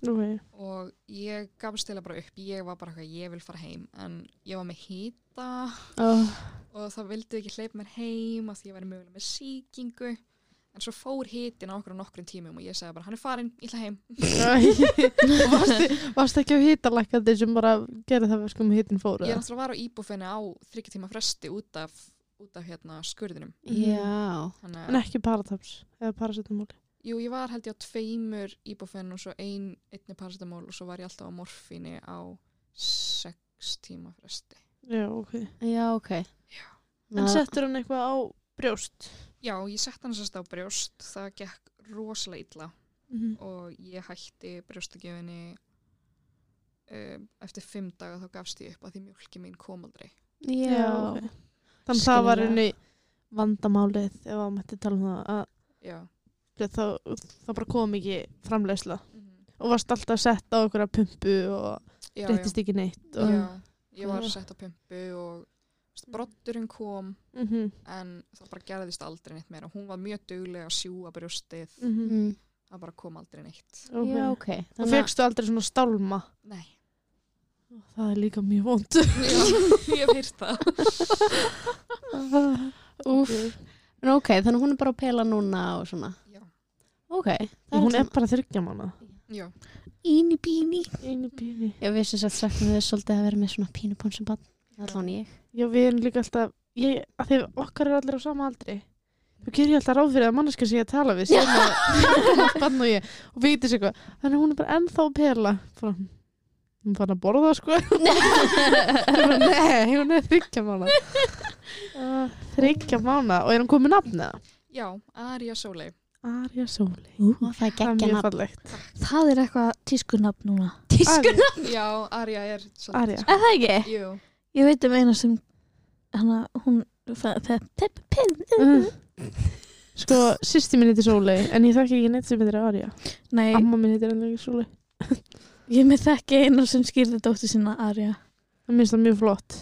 okay. og ég gafst til að bara upp. Ég var bara eitthvað, ég vil fara heim, en ég var með hýta Oh. og það vildi ekki hleypa mér heim af því ég væri mögulega með sýkingu. En svo fór hitin á okkur á nokkrum tímum og ég sagði bara hann er farin, ég ætla heim. Og varstu, varstu ekki á hýtalækandi sem bara gerði það verkum hitin fóru ég er náttúrulega var á íbúfenni á þryggja tíma fresti út af, út af hérna skurðinum. Já. Þannig en að, ekki parataps eða paracetamol jú ég var held ég á tveimur íbúfenn og svo ein, einni paracetamól og svo var ég alltaf á morfíni á sex tíma fresti já, ok. Já, ok. Já. en settur hann eitthvað á brjóst? Já, ég sett hann sérst á brjóst. Það gekk rosalega illa. Mm og ég hætti brjóstakjöfinni um, eftir fimm daga þá gafst ég upp að því mjölki mín kom aldrei. Já. ok. þannig að það var henni vandamálið ef að mætti tala um það að já, þá, það bara kom ekki framleysla mm og varst alltaf sett á okkur að pumpu og já, breyttist ekki neitt og, já, ég var sett á pumpu og veist, broddurinn kom mm en það bara gerðist aldrei neitt meira hún var mjög dugleg að sjúga brjóstið -hmm. Mm. það bara kom aldrei neitt okay. Já, ok. og fegstu aldrei svona stálma nei, það er líka mjög vond ég heyrt það. En ok, þannig hún er bara að pela núna og svona. já, Ok. hún er bara þryggja mánu já, Íni bíni einu bíni Ég vissi að sakna þau svolítið að vera með svona pínupónsum bann. Allan ég. já við erum líka alltaf ég, að því okkar er allir á sama aldri. Þú gerir alltaf ráð fyrir að manneska sé að tala við sem að bann og ég. Og veitir sig eitthvað. Þannig að hún er bara ennþá að pela bara, hún fann að borða sko. Ég nei, hún er þryggja mánu þryggja mánu og er hún komið nafn eða? já, Arja Sólei Arja Sóli Og það er geggja mjög Það er eitthvað tískunafn núna. Tískuna. já, Arja er svolítið- Arja. Er það ekki? jú, Ég veit um eina sem hana, hún Mm. Sko, sýsti mín heitir Sóley en ég þekki ekki neitt sem heitir Arja. Nei, Amma mín heitir ekki Sóley. Ég með þekki einu sem skýrði dóttir sína Arja. Það minnst það mjög flott.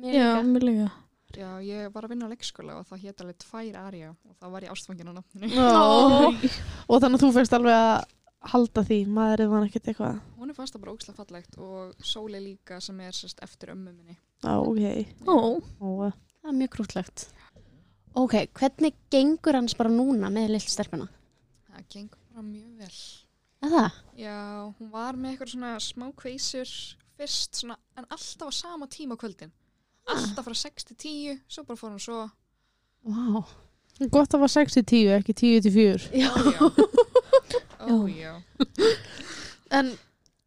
Mér Já, líka. Já, ég var að vinna á leikskóla og það hétt alveg tvær Arja og það var ég ástfangin á nafninu. Ó. Og þannig að þú fyrst alveg að halda því maðurinn var ekkert eitthvað Hún er fannst það bara ógislega fallegt og Sóley líka sem er sérst eftir ömmu minni. Á, ok Ó, Ó, Það er mjög krútlegt. Ok, hvernig gengur hans bara núna með lill stelpuna? Það gengur bara mjög vel. Er það? Já, hún var með eitthvað svona smá kveisur fyrst svona, en alltaf á sama tíma kvöldin. Alltaf frá 6 til 10, svo bara fór hún svo. Vá. Gott að var 6 til 10, ekki 10 til 4 Já. Ó, já. En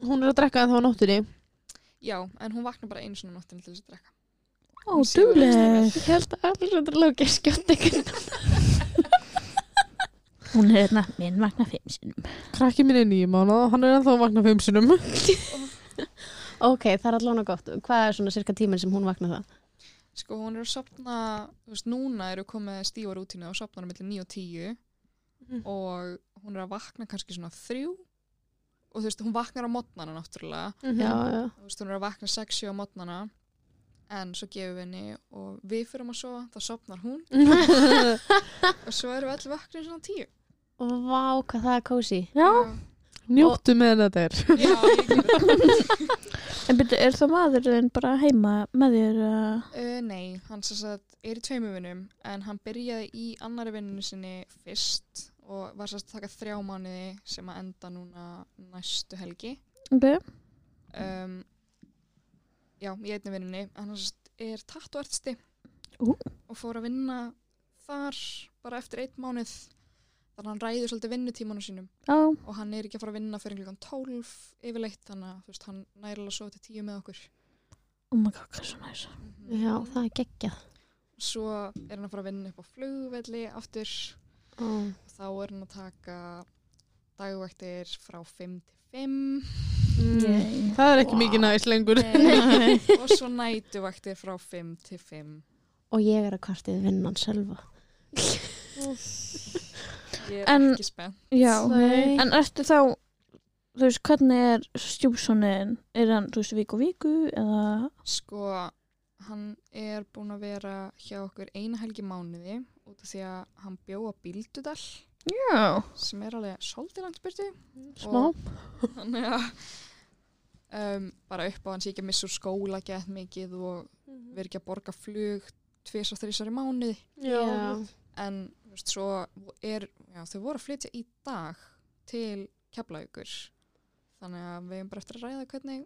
hún er að drekka en þá nóttinni Já, en hún vaknar bara einu svona nóttin til þess að drekka. ó, dugleg. Ég held að allir skjóta ykkur. Hún er hérna, minn vakna fimm sinum. Krakki minn er nýju mánuð og hann er ennþá að vakna fimm sinum Ok, það er allavega gott. Hvað er svona cirka tíminn sem hún vaknar það? Sko, hún er að sopna, þú veist, núna eru komið stífa rútínu og sopnar á milli 9 og 10 Mhm. og hún er að vakna kannski svona þrjú og þú veist, hún vaknar á mótnana náttúrulega. Já, já. Þú veist, hún er að vakna 6-7 á mótnana en svo gefum við henni og við fyrir að sofa, þá sopnar hún og svo erum við allir vaknir svona 10. Og vá, hvað það er kósi. Já, Njóttu með þetta er Já, en byrju, er það maðurinn bara heima með þér? Uh, Uh, nei, hann sem sagt er í tveimu vinnum en hann byrjaði í annari vinnunni sinni fyrst og var sérst að taka þrjá mánuði sem að enda núna næstu helgi. ok, Um, já, í einni vinnunni. Hann sérst er tattuartisti Ú. og fór að vinna þar bara eftir einn mánuð. Þannig að hann ræður svolítið vinnutímanu sínum já, og hann er ekki að fara að vinna fyrir klukkan 12 yfirleitt þannig að veist, hann nærilega svo til 10 með okkur. oh my god, hvað er svo næs. Já, það er geggjað. Svo er hann að fara að vinna upp á flugvelli aftur Ó. þá er hann að taka dagvæktir frá 5 til 5 Yay. Það er ekki mikið næst lengur Nei. og svo nætuvæktir frá 5 til 5 Og ég er að kvartið vinnan sjálfa. Ég er En- ekki spennt. Já, Nei. en ertu þá, þú veist, hvernig er stjúpssonin? Er hann, þú veist, viku og viku eða, sko, hann er búinn að vera hjá okkur eina helgi í mánuði út af því að hann bjó á Bíldudal já, sem er alveg svolítið langt byrtu Smá. Þannig að um, bara upp á hann sé ekki að missa úr skóla gett mikið og vera ekki að borga flug tvis og þrísar í mánuði. Já. en veist, svo er, já, þau voru að flytja í dag til Keflavíkur þannig að við erum bara eftir að ræða hvernig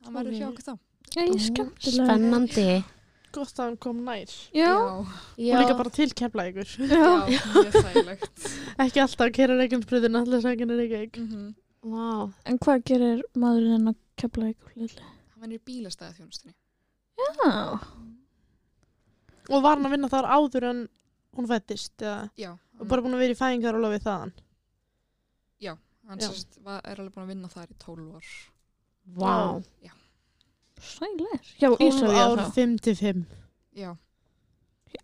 hann verður hjá okkur þá. Spennandi. Gott að hann kom nær Já, Já. Og líka bara til kepla ykkur já, mjög þægilegt Ekki alltaf að kera reikjumsbryðina allir sækina reykjavík mm -hmm. Vá. en hvað gerir maðurinn ykkur hlutli? hann verður í bílastæða þjónustinni Já, Og var hann að vinna þar áður en hún fættist eða já, Og hann, bara búin að vera í fæðingar og lofið þaðan hann já. sérst, var, er alveg búin að vinna þar í 12 ár Vá. sælir. Já, 12 Ísafja ár þá. 5 til 5 já,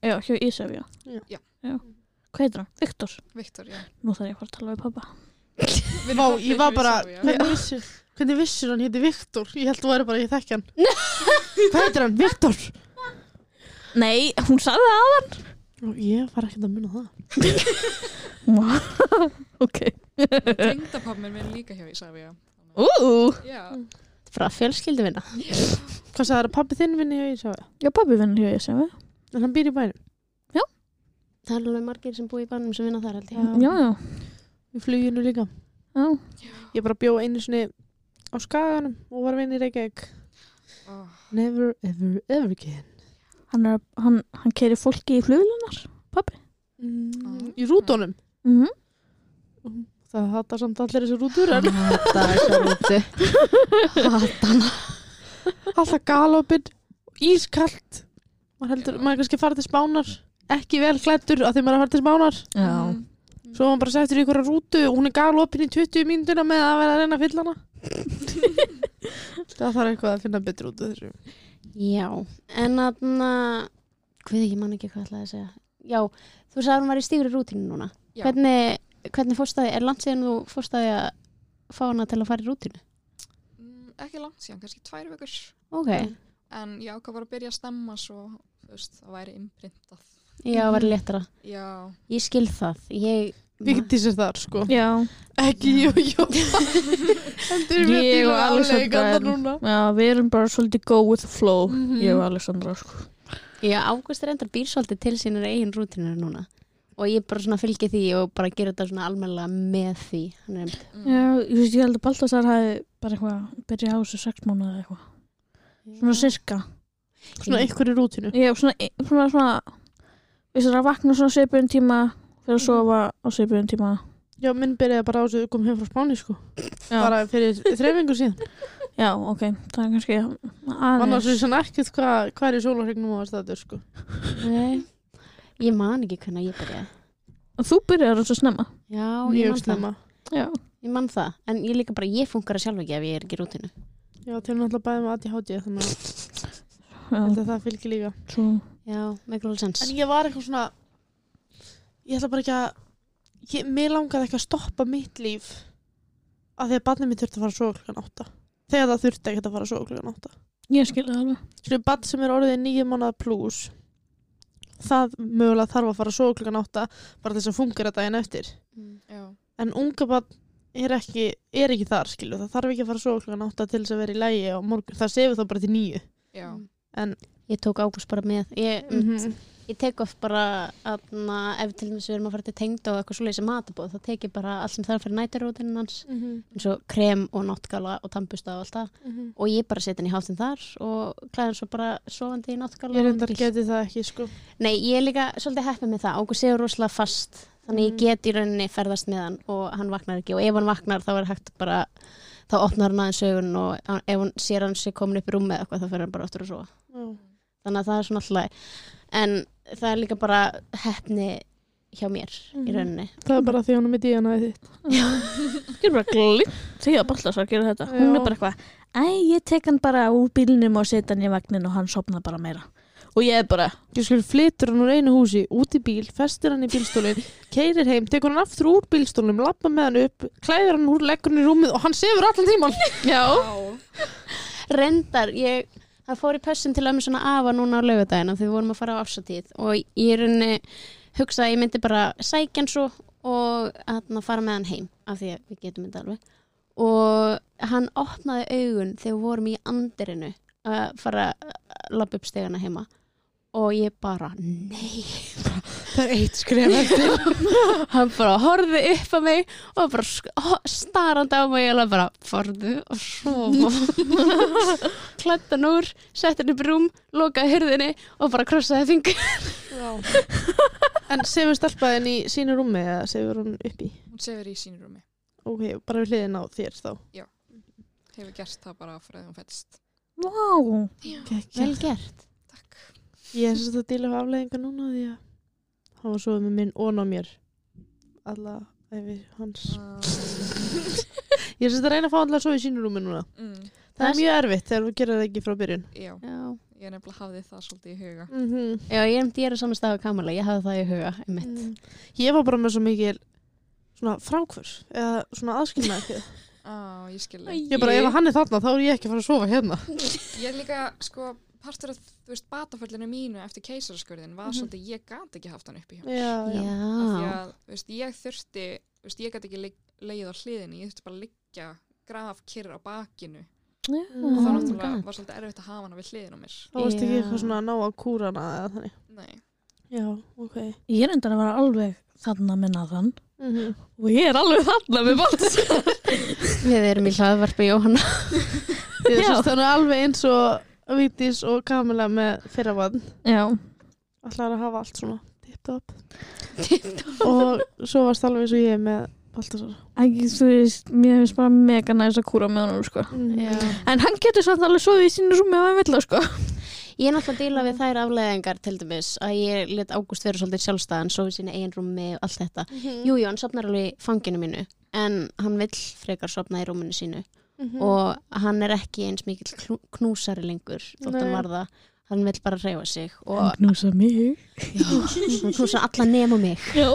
Já, hjá Ísafja. Já. já. Hvað heitir hann? Viktor. Viktor, já Nú þarf ég að fara að tala við pappa. Vá, ég var bara. Hvernig vissir, hvernig vissir hann héti Viktor? Ég held þú væri bara, ég þekki hann Hvað heitir hann? Viktor? Nei, hún sagði það. Og ég var ekkert að munna það ok. tengdapappi minn er líka hjá Ísafja Ú, já, Frá fjölskyldu vinna. Hvað sagði það, pabbi þinn vinni hjá Ísafja? já, pappi vinnur hjá Ísafja. En hann býr í bænum Það er alveg margir sem búi í bannum sem vinna þar held ég. Já, já. Í fluginu líka Já, Ég bara bjó einu sinni á skaganum og var að vinna í Reykjavík oh, Never, ever, ever again hann, er, hann, hann keiri fólki í fluglunar, pappi. mm, Í rútonum Mm Það hattar samt allir þessu rútur en Hata þessa rútu. Hata hana. alltaf galopin Ískalt. Maður heldur, maður er kannski farið til spánar. Ekki vel klættur að því maður er að fara til spánar. Já. mm, svo var maður bara settur í einhverja rútu og hún er galopin í 20 mínútur með að vera að reyna að fylla hana. Það þarf eitthvað að finna betur út af þessu Já, en aðna, hvað ég man ekki hvað ætlaði að segja. Já, Þú sagði að hún var í stífri rútínu núna. Já. Hvernig, hvernig fórst það, er langt síðan þú fórst það að fá hana til að fara í rútínu? Mm, ekki langt síðan, kannski tvær vikur Ok, en ég ákvað bara að byrja að stemma svo þú veist, það væri imprintað já, var léttara. já, Ég skil það. Ég, Vigdís er þar sko Já, Ekki jú, jú Hendur Ég og núna já, við erum bara svolítið go with the flow Mhm. Ég og Alessandra sko já, Ágúst er endar býr svolítið til sínur eigin rútínu núna. Og ég bara svona fylgi því og bara gera þetta svona almennilega með því. Er mm, Já, ég veist, ég held að Baltasar hafi bara eitthvað byrjað á þessu sex mánuði eða eitthvað Svona sirka Svona einhverju rútinu Já, svona, svona, svona Veist það að vakna svona seipurinn tíma fyrir að sofa á seipurinn tíma. Já, minn byrjaði bara á þessu að koma heim frá Spáni sko. Já, Bara fyrir þreifingu síðan. Já ok, það er kannski aðeins. Er svona ekkert hvað hva er í sólarregnum og það er sko. Nei, ég man ekki hvernig ég byrjaði. Þú byrjar þessu snemma. Já, ég man það. snemma. Já, Ég man það. En ég líka bara, ég funkar að sjálf ekki ef ég er ekki í rútínu. Já, til náttúrulega bæði með ADHD þannig að að það fylgir líka. Svo Já, make all sense. En ég var eitthvað svona Ég ætla bara ekki að ég, Mér langaði ekki að stoppa mitt líf af því að barnið mitt þurfti að fara að sofa klukkan átta. Þegar það þurfti ekki að fara að sofa klukkan átta. Ég skil það alveg. Svona barn sem er orðið nýju mánuða plus Það mögulega þarf að fara að sofa klukkan átta bara þess að fungera daginn eftir. Mm. já, En unga barn er ekki, er ekki þar skilu Það þarf ekki að fara að sofa klukkan átta til þess að vera í lægi á morgun. Það sefur þá bara til nýju já, En Ég tók Ágúst bara með. Ég, mm ég tek oft bara aðna, ef til dæmis við erum að fara til tengd og eitthvað svoleiðis sem matabóð, þá tek ég bara allt sem þarf fyrir nættarútinu hans eins og krem og náttgala og tampusta og allt það. Og ég bara setja hann í hátinn þar og klæða hann svo bara sofandi í náttgala Ég reyndar geti það ekki sko. Nei, ég er líka svolítið heppið með það. Ágúst séu rosalega fast þannig ég Mm. get í rauninni ferðast með hann og hann vaknar ekki. Og ef hann vaknar þá er hægt bara þá opnar hann aðeins augun og ef hann sér hann sé komin upp í rúmi eða eitthvað þá fyrir hann bara aftur að sofa. Já. þannig að það er svona alltaf en það er líka bara heppni hjá mér Mhm. í rauninni Það er bara því hún er með díana þitt Ég er bara glimt því að Baltasar gera þetta Hún Já. er bara eitthvað Æ, ég tek hann bara úr bílnum og setja hann í vagnin og hann sopna bara meira Og ég er bara Ég skil flytur hann úr einu húsi út í bíl, festir hann í bílstólinn, keirir heim, tekur hann aftur úr bílstólinn, lappa með hann upp, klæðir hann úr, leggur hann í rúmið og hann sefur allan tíman. Já já, reyndar, ég það fór í pössun til ömmu svona afa núna á laugardagina þegar við vorum að fara á afsatíð og ég er rauninni hugsa að ég myndi bara sækja hann svo og að fara með hann heim af því að við getum þetta alveg. Og hann opnaði augun þegar við vorum í andirinu að fara að lappa upp stegana heima. Og ég bara, nei Það er eitt skref eftir. hann bara horfði upp á mig og bara starandi á mig og ég bara, farðu og sofa. Klætt hann úr sett hann upp rúm, lokaði hyrðinni og bara krossaði fingur. En sefur stelpaðin í sínu rúmi eða sefur hún upp í? hún sefur í sínu rúmi. Ok, bara við hliðin á þér þá. hefur gert það bara frá því hún fættist Vá. Vel gert. Takk. Ég er sérst að díla af afleðingar núna því að hann var svo með minn og ná mér. Alla æfi hans. Ég er sérst að reyna að fá allar svo í sínu rúmi núna. mm, Það er mjög erfitt þegar þú gerir það ekki frá byrjun. já, já, ég nefnilega hafði það svolítið í huga Mm -hmm. já ég er ég er á saman stað á kamala, ég hafði það í huga einmitt. Mm. Ég var bara með svo mikil svona frákvör eða svona aðskilnaði ekki. á, ég skil þig. Ég bara, ef hann er þarna þá er ég ekki að fara að sofa hérna. ég er líka, sko, partur af þú veist, bataföllinu mínu eftir keisaraskurðin var Mhm. svolítið, ég gat ekki haft hann uppi hjá mér Já, já. af því já, að, þú veist, ég þurfti þú veist, ég gæti ekki leið- á hliðinni ég þurfti bara að liggja graf kyrr á bakinu og Mm. það Oh náttúrulega God. var svolítið erfitt að hafa hana við hliðin á mér Þá varst ekki Já. eitthvað svona að ná að kúra hana eða þannig. nei, Já, ok. Ég er endan að vera alveg þarna minna þann Mm Og ég er alveg þarna með Baltasar við erum í hlaðvarpi Jóhanna Já. þannig alveg eins og Vítis og Kamila með fyrravann. Já Ætlar að hafa allt svona tipp-topp. og svo varst alveg eins og ég með Baltasar. Æ, þú veist, mér finnst bara mega næst að kúra með hann sko. Mm. En hann getur samt alveg svo í sínu rúmi ef hann vill það sko. Ég er náttúrulega að díla við þær afleðingar til dæmis að ég let Ágúst vera svolítið sjálfstæðan svo við sína eigin rúmi og allt þetta. Mhm. Jú, jú, hann sopnar alveg í fanginu mínu en hann vill frekar sopna í rúminu sínu Mhm. og hann er ekki eins mikil knú- knúsari lengur þótt hann var það. hann vill bara reyfa sig og Hann knúsa mig. hann knúsa alla nema mig Já.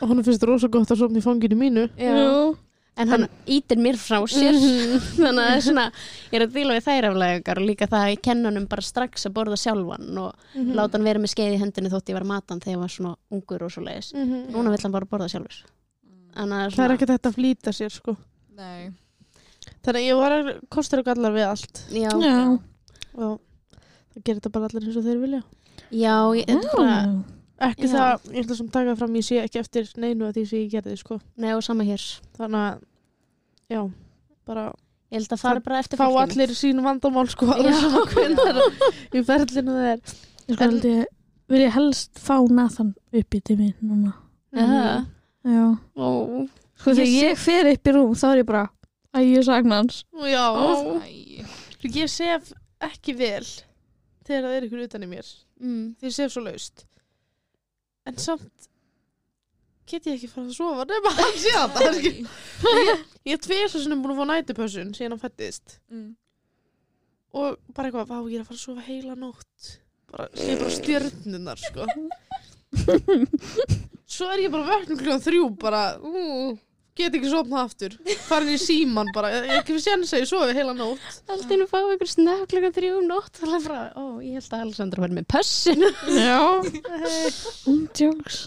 og hann finnst rosa gott að sofna í fanginu mínu Já. en hann ítir mér frá sér þannig að það er svona ég er að díla við þær aflegar og líka það að ég kenna honum bara strax að borða sjálfan og Mhm. láta hann vera með skeið í hendinu þótt ég var matan þegar ég var svona ungur og svo leiðis Mhm. núna vill hann bara borða sjálfur að það er svona- ekki þetta að flýta sér sko Nei, þannig að ég var að kostur og gallar við allt já, Já. og það gerir þetta bara allir eins og þeir vilja já, ég, þetta er bara ekki Já. það, ég ætla sem taka fram ég sé ekki eftir neinu að því sem ég gerði sko Nei, og sama hér þannig að já, bara ég held að fara bara eftir fá fólkinu. allir sín vandamál sko alveg Já. sama hvernig í ferlinu það er Ég sko held ég, vil ég helst fá Nathan upp í tími núna. Jaha. Já. Ó, Sko þegar ég fer upp í rúm þá er ég bara, að ég sakna hans. já, Æ, ég sef ekki vel þegar það er ykkur utan í mér. Mm. því ég sef svo laust. En samt get ég ekki fara að sofa nema hann sé að það er ekki- ég, ég er tveir svo sinni búin að fá nætupössun síðan hann fættist mm. og bara eitthvað, vá, ég er að fara að sofa heila nótt. Bara, sé bara stjörnunar sko. Svo er ég bara vöknum kljóðan þrjú bara, ú, get ekki sofnað aftur. Farin í síman bara, ekki við að ég sofi heila nótt. Allt einu fá ykkur snöf klukkan þrjú um nótt. Og það bara, ó, ég held að Alessandra verði með pössin Já. Hey, Jokes.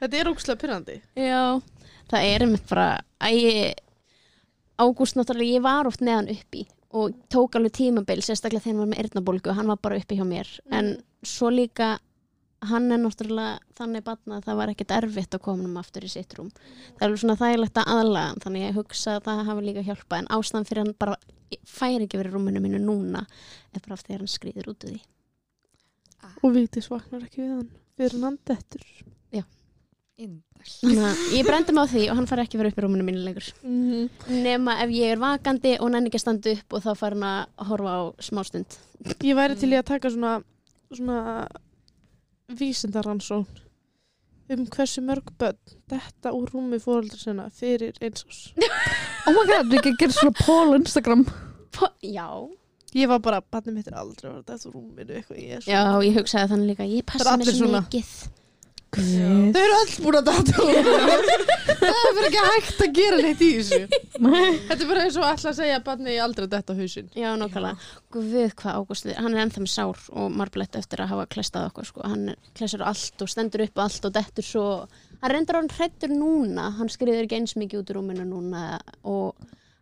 þetta er ógslag pyrrandi Já, það er einmitt bara að ég Ágúst náttúrulega, ég var oft neðan uppi og tók alveg tímabil sérstaklega þegar hann var með eyrnabólgu, hann var bara uppi hjá mér. En svo líka hann er náttúrulega þannig batna að það var ekkert erfitt að koma um aftur í sitt rúm. Það er alveg svona þægilegt að aðlaga hann, þannig ég hugsa að það hafi líka hjálpað en ástæðan fyrir hann bara fær ekki verið rúminu mínu núna er bara af því að hann skrýður út úr því. Og Vigdís vaknar ekki við hann fyrir hann dettur. Indæl þannig að ég brendi mig á því og hann fær ekki verið upp í rúminu mínu lengur. Nema ef ég er vakandi og nenni ekki að standa upp og þá fær hann að horfa á smástund. Ég væri til í að taka svona svona vísindaransón um hversu mörg börn þetta úr rúmi fóreldra sinna fyrir eins ás Oh my god, að gera svona á Instagram. Po- Já, ég var bara, barnið mitt er aldrei að vera þetta úr rúminu eitthvað ég er já, svona ég hugsaði þannig líka ég passa allir svo mikið Guð. þau eru öll búin að data úr það er bara ekki hægt að gera neitt í þessu. Þetta er bara eins og alltaf að segja að barnið er aldrei detta hausinn. Já, nokkala, guð hvað Ágúst hann er ennþá með sár og marblett eftir að hafa klestað okkur, sko, hann klesur allt og stendur upp allt og dettur svo. Hann reyndar hann hrættur núna. Hann skriður ekki eins mikið út úr rúminu núna og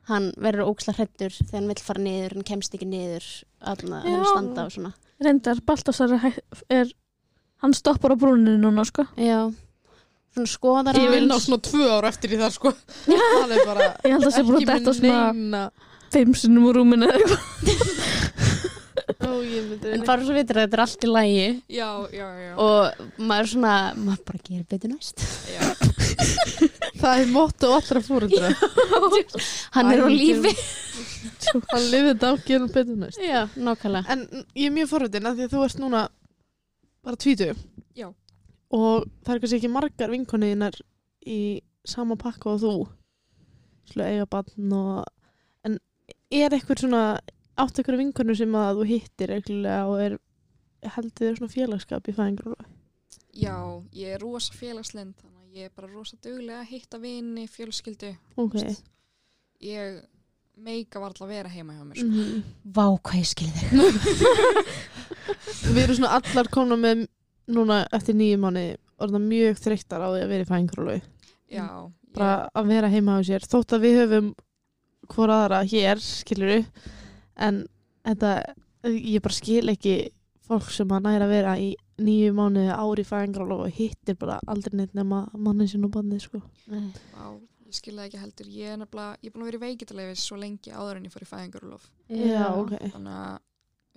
hann verður óksla hrættur þegar hann vill fara niður, hann kemst ekki niður allan að Já. standa og svona. Reyndar, Baltasar er, hann stoppar á brúninu núna, sko. Já, svona skoðar ég vil ná svona tvö ár eftir í það sko það er bara Ég held að það sé ekki þetta með svona sinnum úr rúminu eða eitthvað. En bara svo vitur að þetta er allt í lægi Já, já, já, og maður er svona, maður bara gerir betur næst. já. það er motto allra fóreldra Hann er á lífi. hann lifið þetta á gerum betur næst Já, nákvæmlega. En ég er mjög forröndin að því að þú ert núna bara tvítu Já. og það er kannski ekki margar vinkoniðinar í sama pakka og þú Slu eiga bann og en er eitthvað svona átt eitthvað vinkonu sem að þú hittir reglulega og er heldur þér svona félagskap í fæðingur já, ég er rosa félagslind þannig að ég er bara rosa duglega að hitta vini, fjölskyldu ok Þú veist, ég meika var alltaf að vera heima hjá mér sko. mm Vá, hvað ég skilði þig. Við erum svona allar komna með núna eftir nýju mánu orðna mjög þreyttar á því að vera í fæðingur já, bara að vera heima á sér þótt að við höfum hvora aðra hér, skilur en þetta, ég bara skil ekki fólk sem að næra að vera í nýju mánuði ári fæðingarálof og hittir bara aldrei neitt nema mannin sinn og bannið sko. Nei. Vá, ég skil það ekki heldur ég er nefnilega, ég er búin að vera í veikitalegis svo lengi áður en ég fór í fæðingarulof Já, ok. þannig að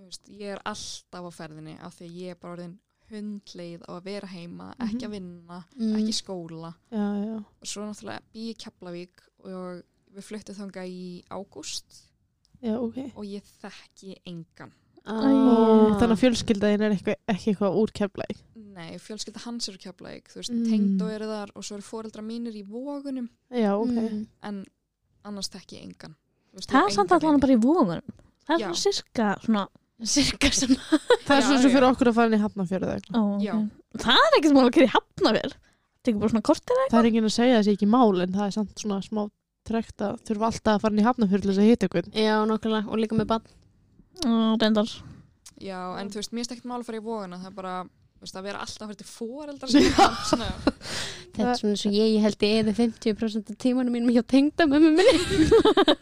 veist, ég er alltaf á ferðinni af því að ég er bara orðin hundleið á að vera heima, ekki að vinna Mm. ekki skóla Já, já. og svo náttúrulega bý í Keflavík og við fluttum þanga í ágúst Já, ok. og ég þekki engan Ah. Þannig að fjölskyldaðin er eitthvað, ekki eitthvað úr keflæg. Nei, fjölskylda hans eru Keflavík þú veist, Mm. tengd og eru þar og svo eru foreldra mínir í vógunum Já, ok. Mm. en annars þekki ég engan Þú veist, Það er samt allan vini. bara í vógunum. Það er svona sirka svona Cirka svona. Það er Já, svona sem já. fyrir okkur að fara inn í hafnafjörðu. Já. Það er ekkert mál að gera í hafnavél Tekur bara svona kortir Það er enginn að segja þessi ekki mál en það er samt svona smá trekt að þurfa alltaf að fara inn í hafnafjörðu til þess að hita ykkur Já, nokkulega. Og líka með bann. og reyndar Já, en þú veist, mér er ekkert mál að fara í vógana, það er bara, þú veist, að vera alltaf að fara til fóreldrar sinna, svona, Þetta er svona eins og ég, ég held ég eða 50% af tímanum mínum hjá tengda með minni.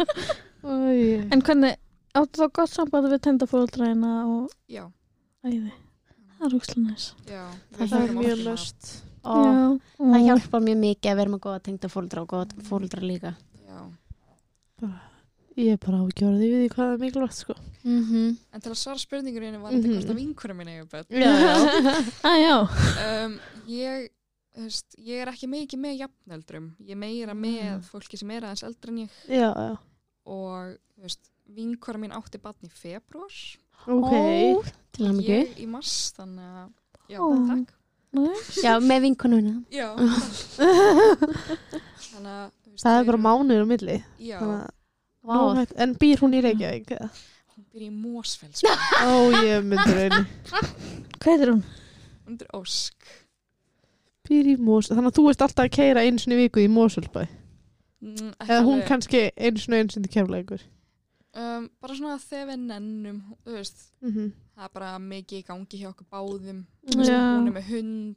Æ. En hvernig, áttu þá gott samband við tengdafóldræðina og já, æði Það er úkslega næs. Já. Það er mjög löst Já, Það hjálpar mjög mikið að vera með góða tengda fóldra og góða fóldra líka. Já, Ég er bara ágjörði við því hvað það er mikilvægt sko. Mm -hmm. en til að svara spurningunni var þetta Mhm. hvort að vinkurum minni hefur börn. Já, já. Já. Um, ég, veist, ég er ekki mikið með jafnöldrum, ég er meira með fólki sem er aðeins eldri en ég. Já, já. Og, veist, vinkora mín átti barn í februar, Ok Ó, til hann ekki. ég í mars, þannig að, já, Ó. takk. Já, með vinkonuna. Já, þannig að, þú veist, Það er við bara mánuður á milli Já, þannig að- Vá, Nóg- En býr hún í Reykjavík? eða? hún byrja í Mósfell, sko. Ó, ég myndur einu Hvað er hún? hún er ósk. Býr í Mós Þannig að þú ert alltaf að keira einu sinni í viku í Mósulbæ Mm, ekki Eða hún alveg- kannski einu sinni einu sinni kjærleikur um, bara svona þegar við nennum, þú veist, mm -hmm. það er bara mikið í gangi hjá okkur báðum. Veist, hún er með hund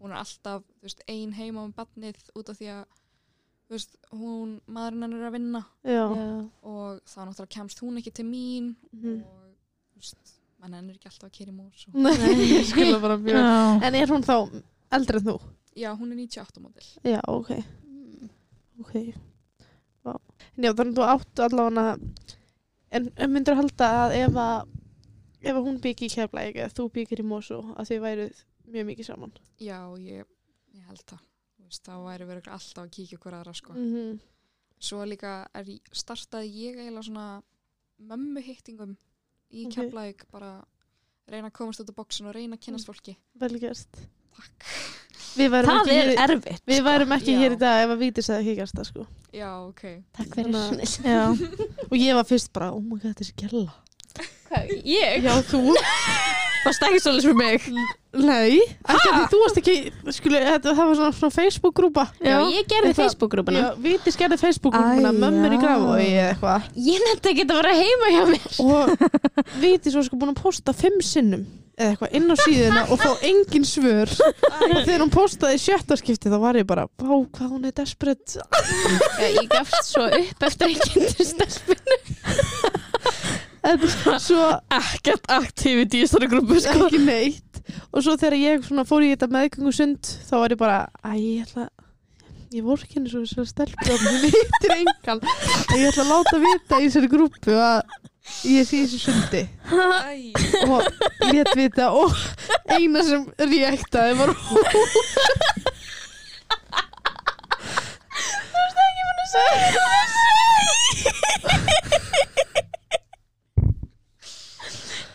hún er alltaf veist, ein heima með barnið út af því að veist, hún, maðurinn hennar er að vinna Já, Já. og þá náttúrulega kemst hún ekki til mín Mhm. og þú veist, mann ennur ekki alltaf að kera í mús og... Nei, ég skilja bara mjög Já, En er hún þá eldri en þú? já, hún er 98 mótil Já, ok, ok Vá. Já, þannig að þú áttu allavega En, myndur halda að ef að ef að hún byggi í keflæk eða þú byggir í Mósó að þið værið mjög mikið saman já, ég, ég held það veist, þá væri við alltaf að kíkja okkur aðra sko. mm -hmm. svo líka er, startaði ég eiginlega svona mömmu hittingum í Ok. okay. bara reyna að komast út á bóksin og reyna að kynast fólki Vel gert takk það ekki, er hér, erfitt við værum ekki Já. hér í dag ef að Vítis hefði ekki það sko. Já, ok. Takk fyrir. Þannig Já, Og ég var fyrst bara, oh my god, þessi gælla ég? Já, þú? Það stekki svolítið fyrir mig. Nei, ekki þú varst ekki skuli, þetta, það var svona, svona Facebook-grúpa. Já, ég gerði Facebook-grúpuna. Já, Víti skerði Facebook-grúpuna, mömmur í já. grafói eða eitthvað. Ég nefndi ekki að vera heima hjá mér. og Víti svo sko búin að posta fimm sinnum eða eitthvað inn á síðuna og fá engin svör. Og þegar hún postaði sjötta skipti þá var ég bara, vá hvað hún er desperate. Já, ég gafst svo upp eftir til stelpun. en svo Ekkert aktiviti í þessari grúpu sko. Ekki neitt. Og svo þegar ég svona fór í þetta meðgöngusund þá var ég bara, æ, ég ætla ég voru ekki eins og þessar stelpur hún heitir engan. Og ég ætla að láta vita í þessari grúpu að ég sé í þessu sundi. Æ, og létt vita og eina sem reaktaði var hún.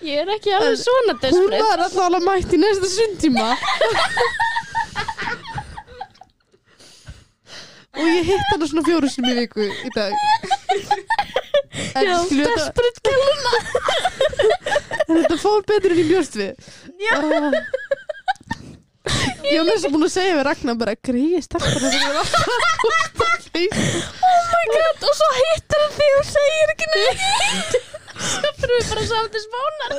Ég er ekki alveg svona hún desperate. var alltaf alveg mætt í næsta sundtíma. Og ég hitt hana svona fjóru sinni í viku í dag Já, þetta desperate gæluna en þetta fór betur en ég bjóst við Já. Ah. ég var næst að búin að segja við Ragnar bara greiði stelpar þetta er alltaf Oh my god Og svo hittir hann því og segir ekki neitt Svo fyrir við bara saman til spánar.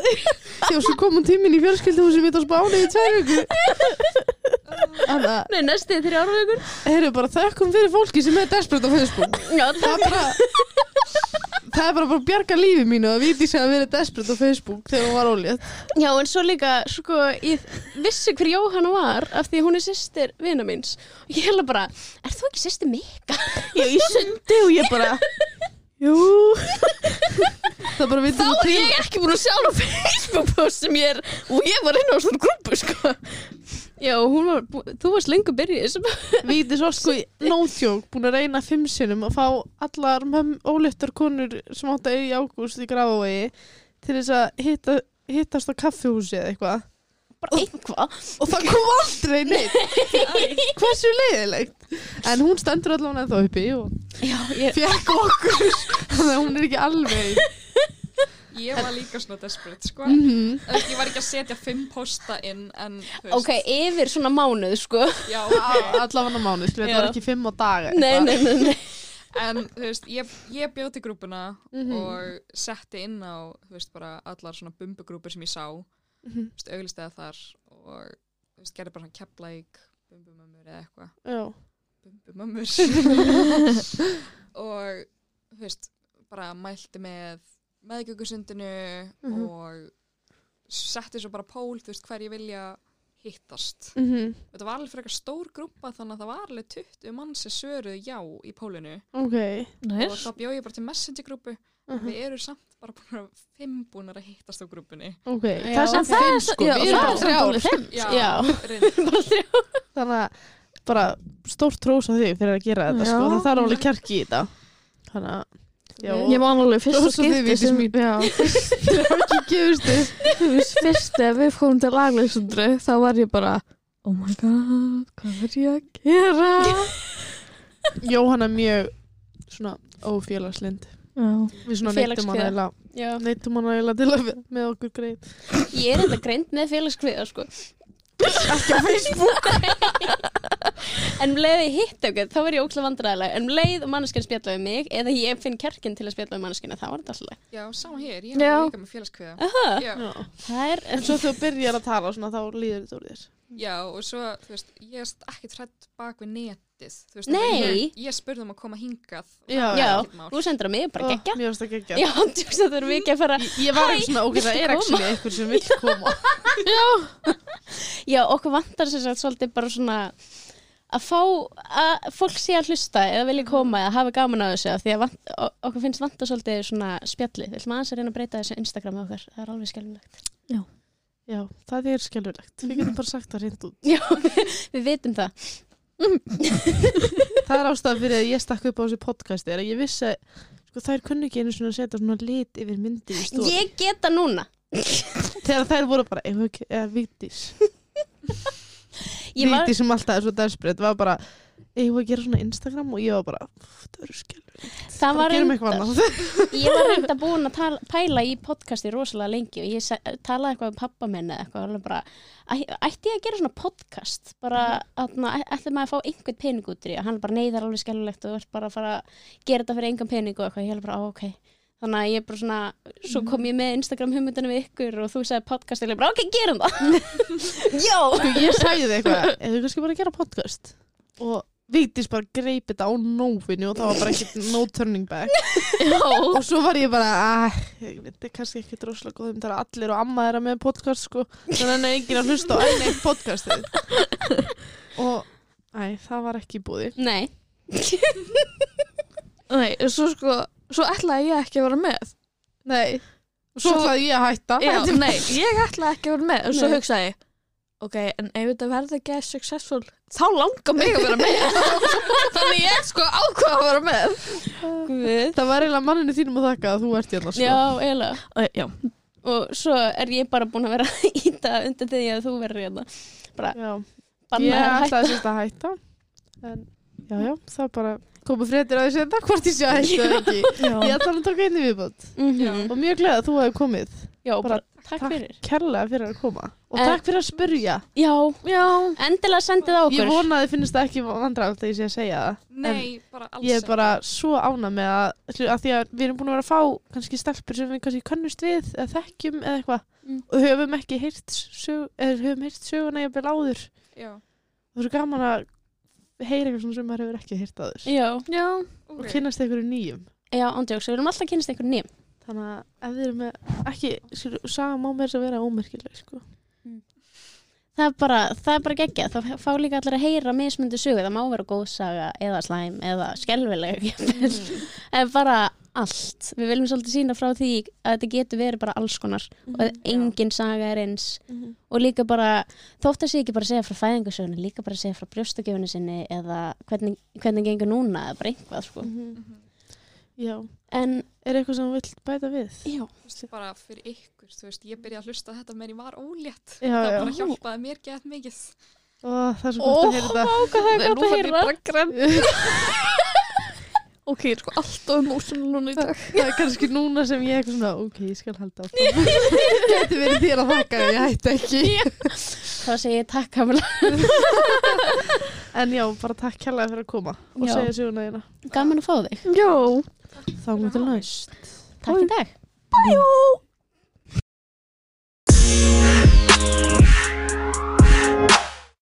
Já, svo kom hún tíminn í fjölskylduhúsi mitt á Spáni í tvær viku Nei, næstu þrjár vikur. heyrðu bara þökkum fyrir fólki sem er desperate á Facebook Já, Það er bara Það er bara bara að bjarga lífi mínu að viti sig að vera desperate á Facebook þegar hún var ólétt Já, en svo líka, sko, ég vissi hver Jóhanna var af því hún er sýstir vina míns og ég held bara, er þú ekki sýstir Mika? Já, í sundi og ég bara Jú. Það bara viti Þá er ég ekki búin að sjá á Facebook post sem ég er Og ég var inn á svona grúpu sko. Já, hún var, bú- þú varst lengur byrjuð þessum. Víti svo sko joke búin að reyna fimm sinnum að fá allar möm óléttar konur sem átt að eiga í ágúst í Grafavegi til þess að hitta, hittast á kaffihúsi eða eitthvað. Bara eitthvað. og það kom aldrei neitt. Hversu leiðilegt en hún stendur allavega ennþá uppi og Já, ég, fekk okkur þannig að hún er ekki alveg ég var líka svona desperate, sko. Mhm. Þú veist, Ég var ekki að setja fimm posta inn, en þú Ok, yfir svona mánuð, sko. já, ok. Allavega mánu, skilur, þetta var ekki fimm á dag Nei, nei, nei, nei. En, þú veist, ég, ég bjóð til grúpuna Mhm. og setti inn á, þú veist, bara allar svona bumbugrúpur sem ég sá, þú Mhm. veist, auglistega þar og, þú veist, gerði bara svona kepplæk, bumbumömmur eða eitthvað. Já. Bumbumömmur og þú veist, bara mælti með meðgjögusundinu Mhm. og setti svo bara pól, þú veist, hver ég vilja hittast. Mhm. Þetta var alveg fyrir eitthvað stór grúpa þannig að það var alveg 20 mann sem svöruðu já í pólinu Ok. og Nice. þá bjóð ég bara til messenger-grúpu Mhm. við erum samt bara búin að fimm búin að hittast á grúpunni. Ok, Já. það er samt fimm sko, já, við erum er bara samt þrjár. alveg fimm. Já, Já. reyndar. Þannig að bara stórt trós á þig fyrir að gera þetta sko, það þarf alveg kjarki í þetta. Þannig að, já, Ég man alveg fyrsta skipti sem, er ekki gefist þið. þú veist, fyrst ef við fórum til lagleysundru, þá var ég bara, oh my god, hvað er ég að gera? Jóhanna er mjög svona ófélagslind. Já, Við svona neittum eiginlega, Já. neittum hana eiginlega til að með okkur greið. Ég er enda greint með félagskviða, sko. Ekki á Facebook. En um ég hitt okkur, þá er ég ókslega vandræðilega. En um leið og manneskinn spjalla við mig, eða ég finn kjarkinn til að spjalla við manneskina, þá er þetta alltaf. Já, sama hér, ég er líka með. Já. það er... En svo þú byrjar að tala svona, þá líður þetta úr þér. Já, og svo, þú veist, ég er ekki trætt bak við netið. Þú veist, Nei. Ég, ég spurði um að koma hingað. og Já, það var Já, ekkert mál. þú sendur að mig, bara geggja. Mér varst það geggja. Já, þú veist að það eru mikið að fara... Ég, ég var ekki svona, ok, það er viltu actually einhver sem vill koma. Já, okkur vantar sem sagt svolítið bara svona að fá að fólk sé að hlusta eða vilja koma eða hafa gaman að þessu af því að vant, o- okkur finnst vanta svolítið svona spjalli. Við ætlum aðeins að reyna að breyta þessu Instagram með okkar. Það er alveg skjálfilegt. Já, það er skelvilegt. Við getum bara sagt það reynd út. Já, við vitum það. Það er ástæðan fyrir að ég stakk upp á þessu podcasti er að ég vissi að sko, þær kunni ekki einu svona að setja svona lit yfir myndir í stóð. Ég geta núna. Þegar þær voru bara, við, eða Vigdís. Ég var, Vigdís sem alltaf er svo desperate var bara, ef við að gera svona Instagram og ég var bara, "Úff, það eru skelvilegt. það var annað. ég var reynda búin að tala, pæla í podcasti rosalega lengi og ég talaði eitthvað um pappa minni eða eitthvað bara, ætti ég að gera svona podcast? Bara, atna, ætti maður að fá einhvern pening út í og hann bara neyðar alveg skellulegt og ert bara að fara að gera þetta fyrir engan pening og eitthvað, ég held bara, ok. Þannig að ég bara svona, svo kom ég með Instagram hugmyndinu við ykkur og þú sagði podcast og ég bara, ok, gerum það. Já, ég sagði. Og Vigdís bara greip þetta á nófinu og það var bara ekkert no turning back. og svo var ég bara að þetta er kannski ekki droslega góðum það er allir og amma þeirra með podcast sko. Þannig að enginn að hlusta á enn eitt podcastið og æ, það var ekki búði nei. Nei, svo sko, svo ætlaði ég ekki að vera með. nei, svo Svo- ætlaði ég að hætta. Já, nei, ég ætlaði ekki að vera með og svo hugsaði ég ok, en ef þetta verður ekki að successful þá langar mig að vera með. Þannig ég sko ákvað að vera með. Guð. það var eiginlega manninu þínum að þakka að þú ert hérna sko. já, eiginlega. Æ, já, og svo er ég bara búin að vera að íta undir því að þú verður hérna. Bara Já. banna ég hætta ætlaði sérst að hætta. En já, já, það er bara komu fréttir að þessu þetta hvort ég sé að hætta eða ekki. Ég ætla að taka einni viðbót. Mhm. og mjög gleð að þú hefði komið. Já, bara, Bara takk fyrir. kærlega fyrir að koma. Og En- takk fyrir að spurja já, já, endilega sendið á Ég okkur. vona að þið finnst það ekki vandræðalt að ég sé að segja það. Nei, bara alls Ég er bara svo ána með að, að því að við erum búin að vera að fá kannski stelpur sem við kannski kannust við eða þekkjum eða eitthvað. Mm. og höfum ekki heyrt sög, eða höfum heyrt söguna jafnvel áður. Já, og það er svo gaman að heyra eitthvað svona sem maður hefur ekki heyrt áður. Já, já ok. og kynnast einhverju nýjum. Já, ándjóks, við erum alltaf að kynast einhver nýjum þannig að ef þið eru með ekki, saga má mér þess að vera ómerkileg sko. það er bara, það er bara geggja það fá líka allir að heyra mismundi sögu. Það má vera góð saga eða slæm eða skelvileg en bara allt. Við viljum svolítið sína frá því að þetta getur verið bara alls konar og að engin saga er eins. Og líka bara, þótt að sé ekki bara segja frá fæðingasögunni, líka bara segja frá brjóstakjöfunni sinni eða hvernig, hvernig gengur núna eða bara einhvað sko. Já, en er eitthvað sem þú vilt bæta við? já, veist, bara fyrir ykkur, þú veist, ég byrjaði að hlusta á þetta meðan ég var ólétt. Já, það já. bara hjálpaði mér gett mikið. Ó, það er svo gott að heyra þetta hvað það er Nú gott að fann ég heyra bara grenn Ok, ég er sko alltaf emotional núna í dag Það er kannski núna sem ég er eitthvað svona, ok, ég skal halda áfram. Gæti verið þér að þakka ég hætti ekki. Þá segi ég takk Kamila. En já, bara takk kærlega fyrir að koma og já. segja sjóna þína. Gaman að fá þig. Jó. Þá erum við næst. Takk í dag. Bæjó.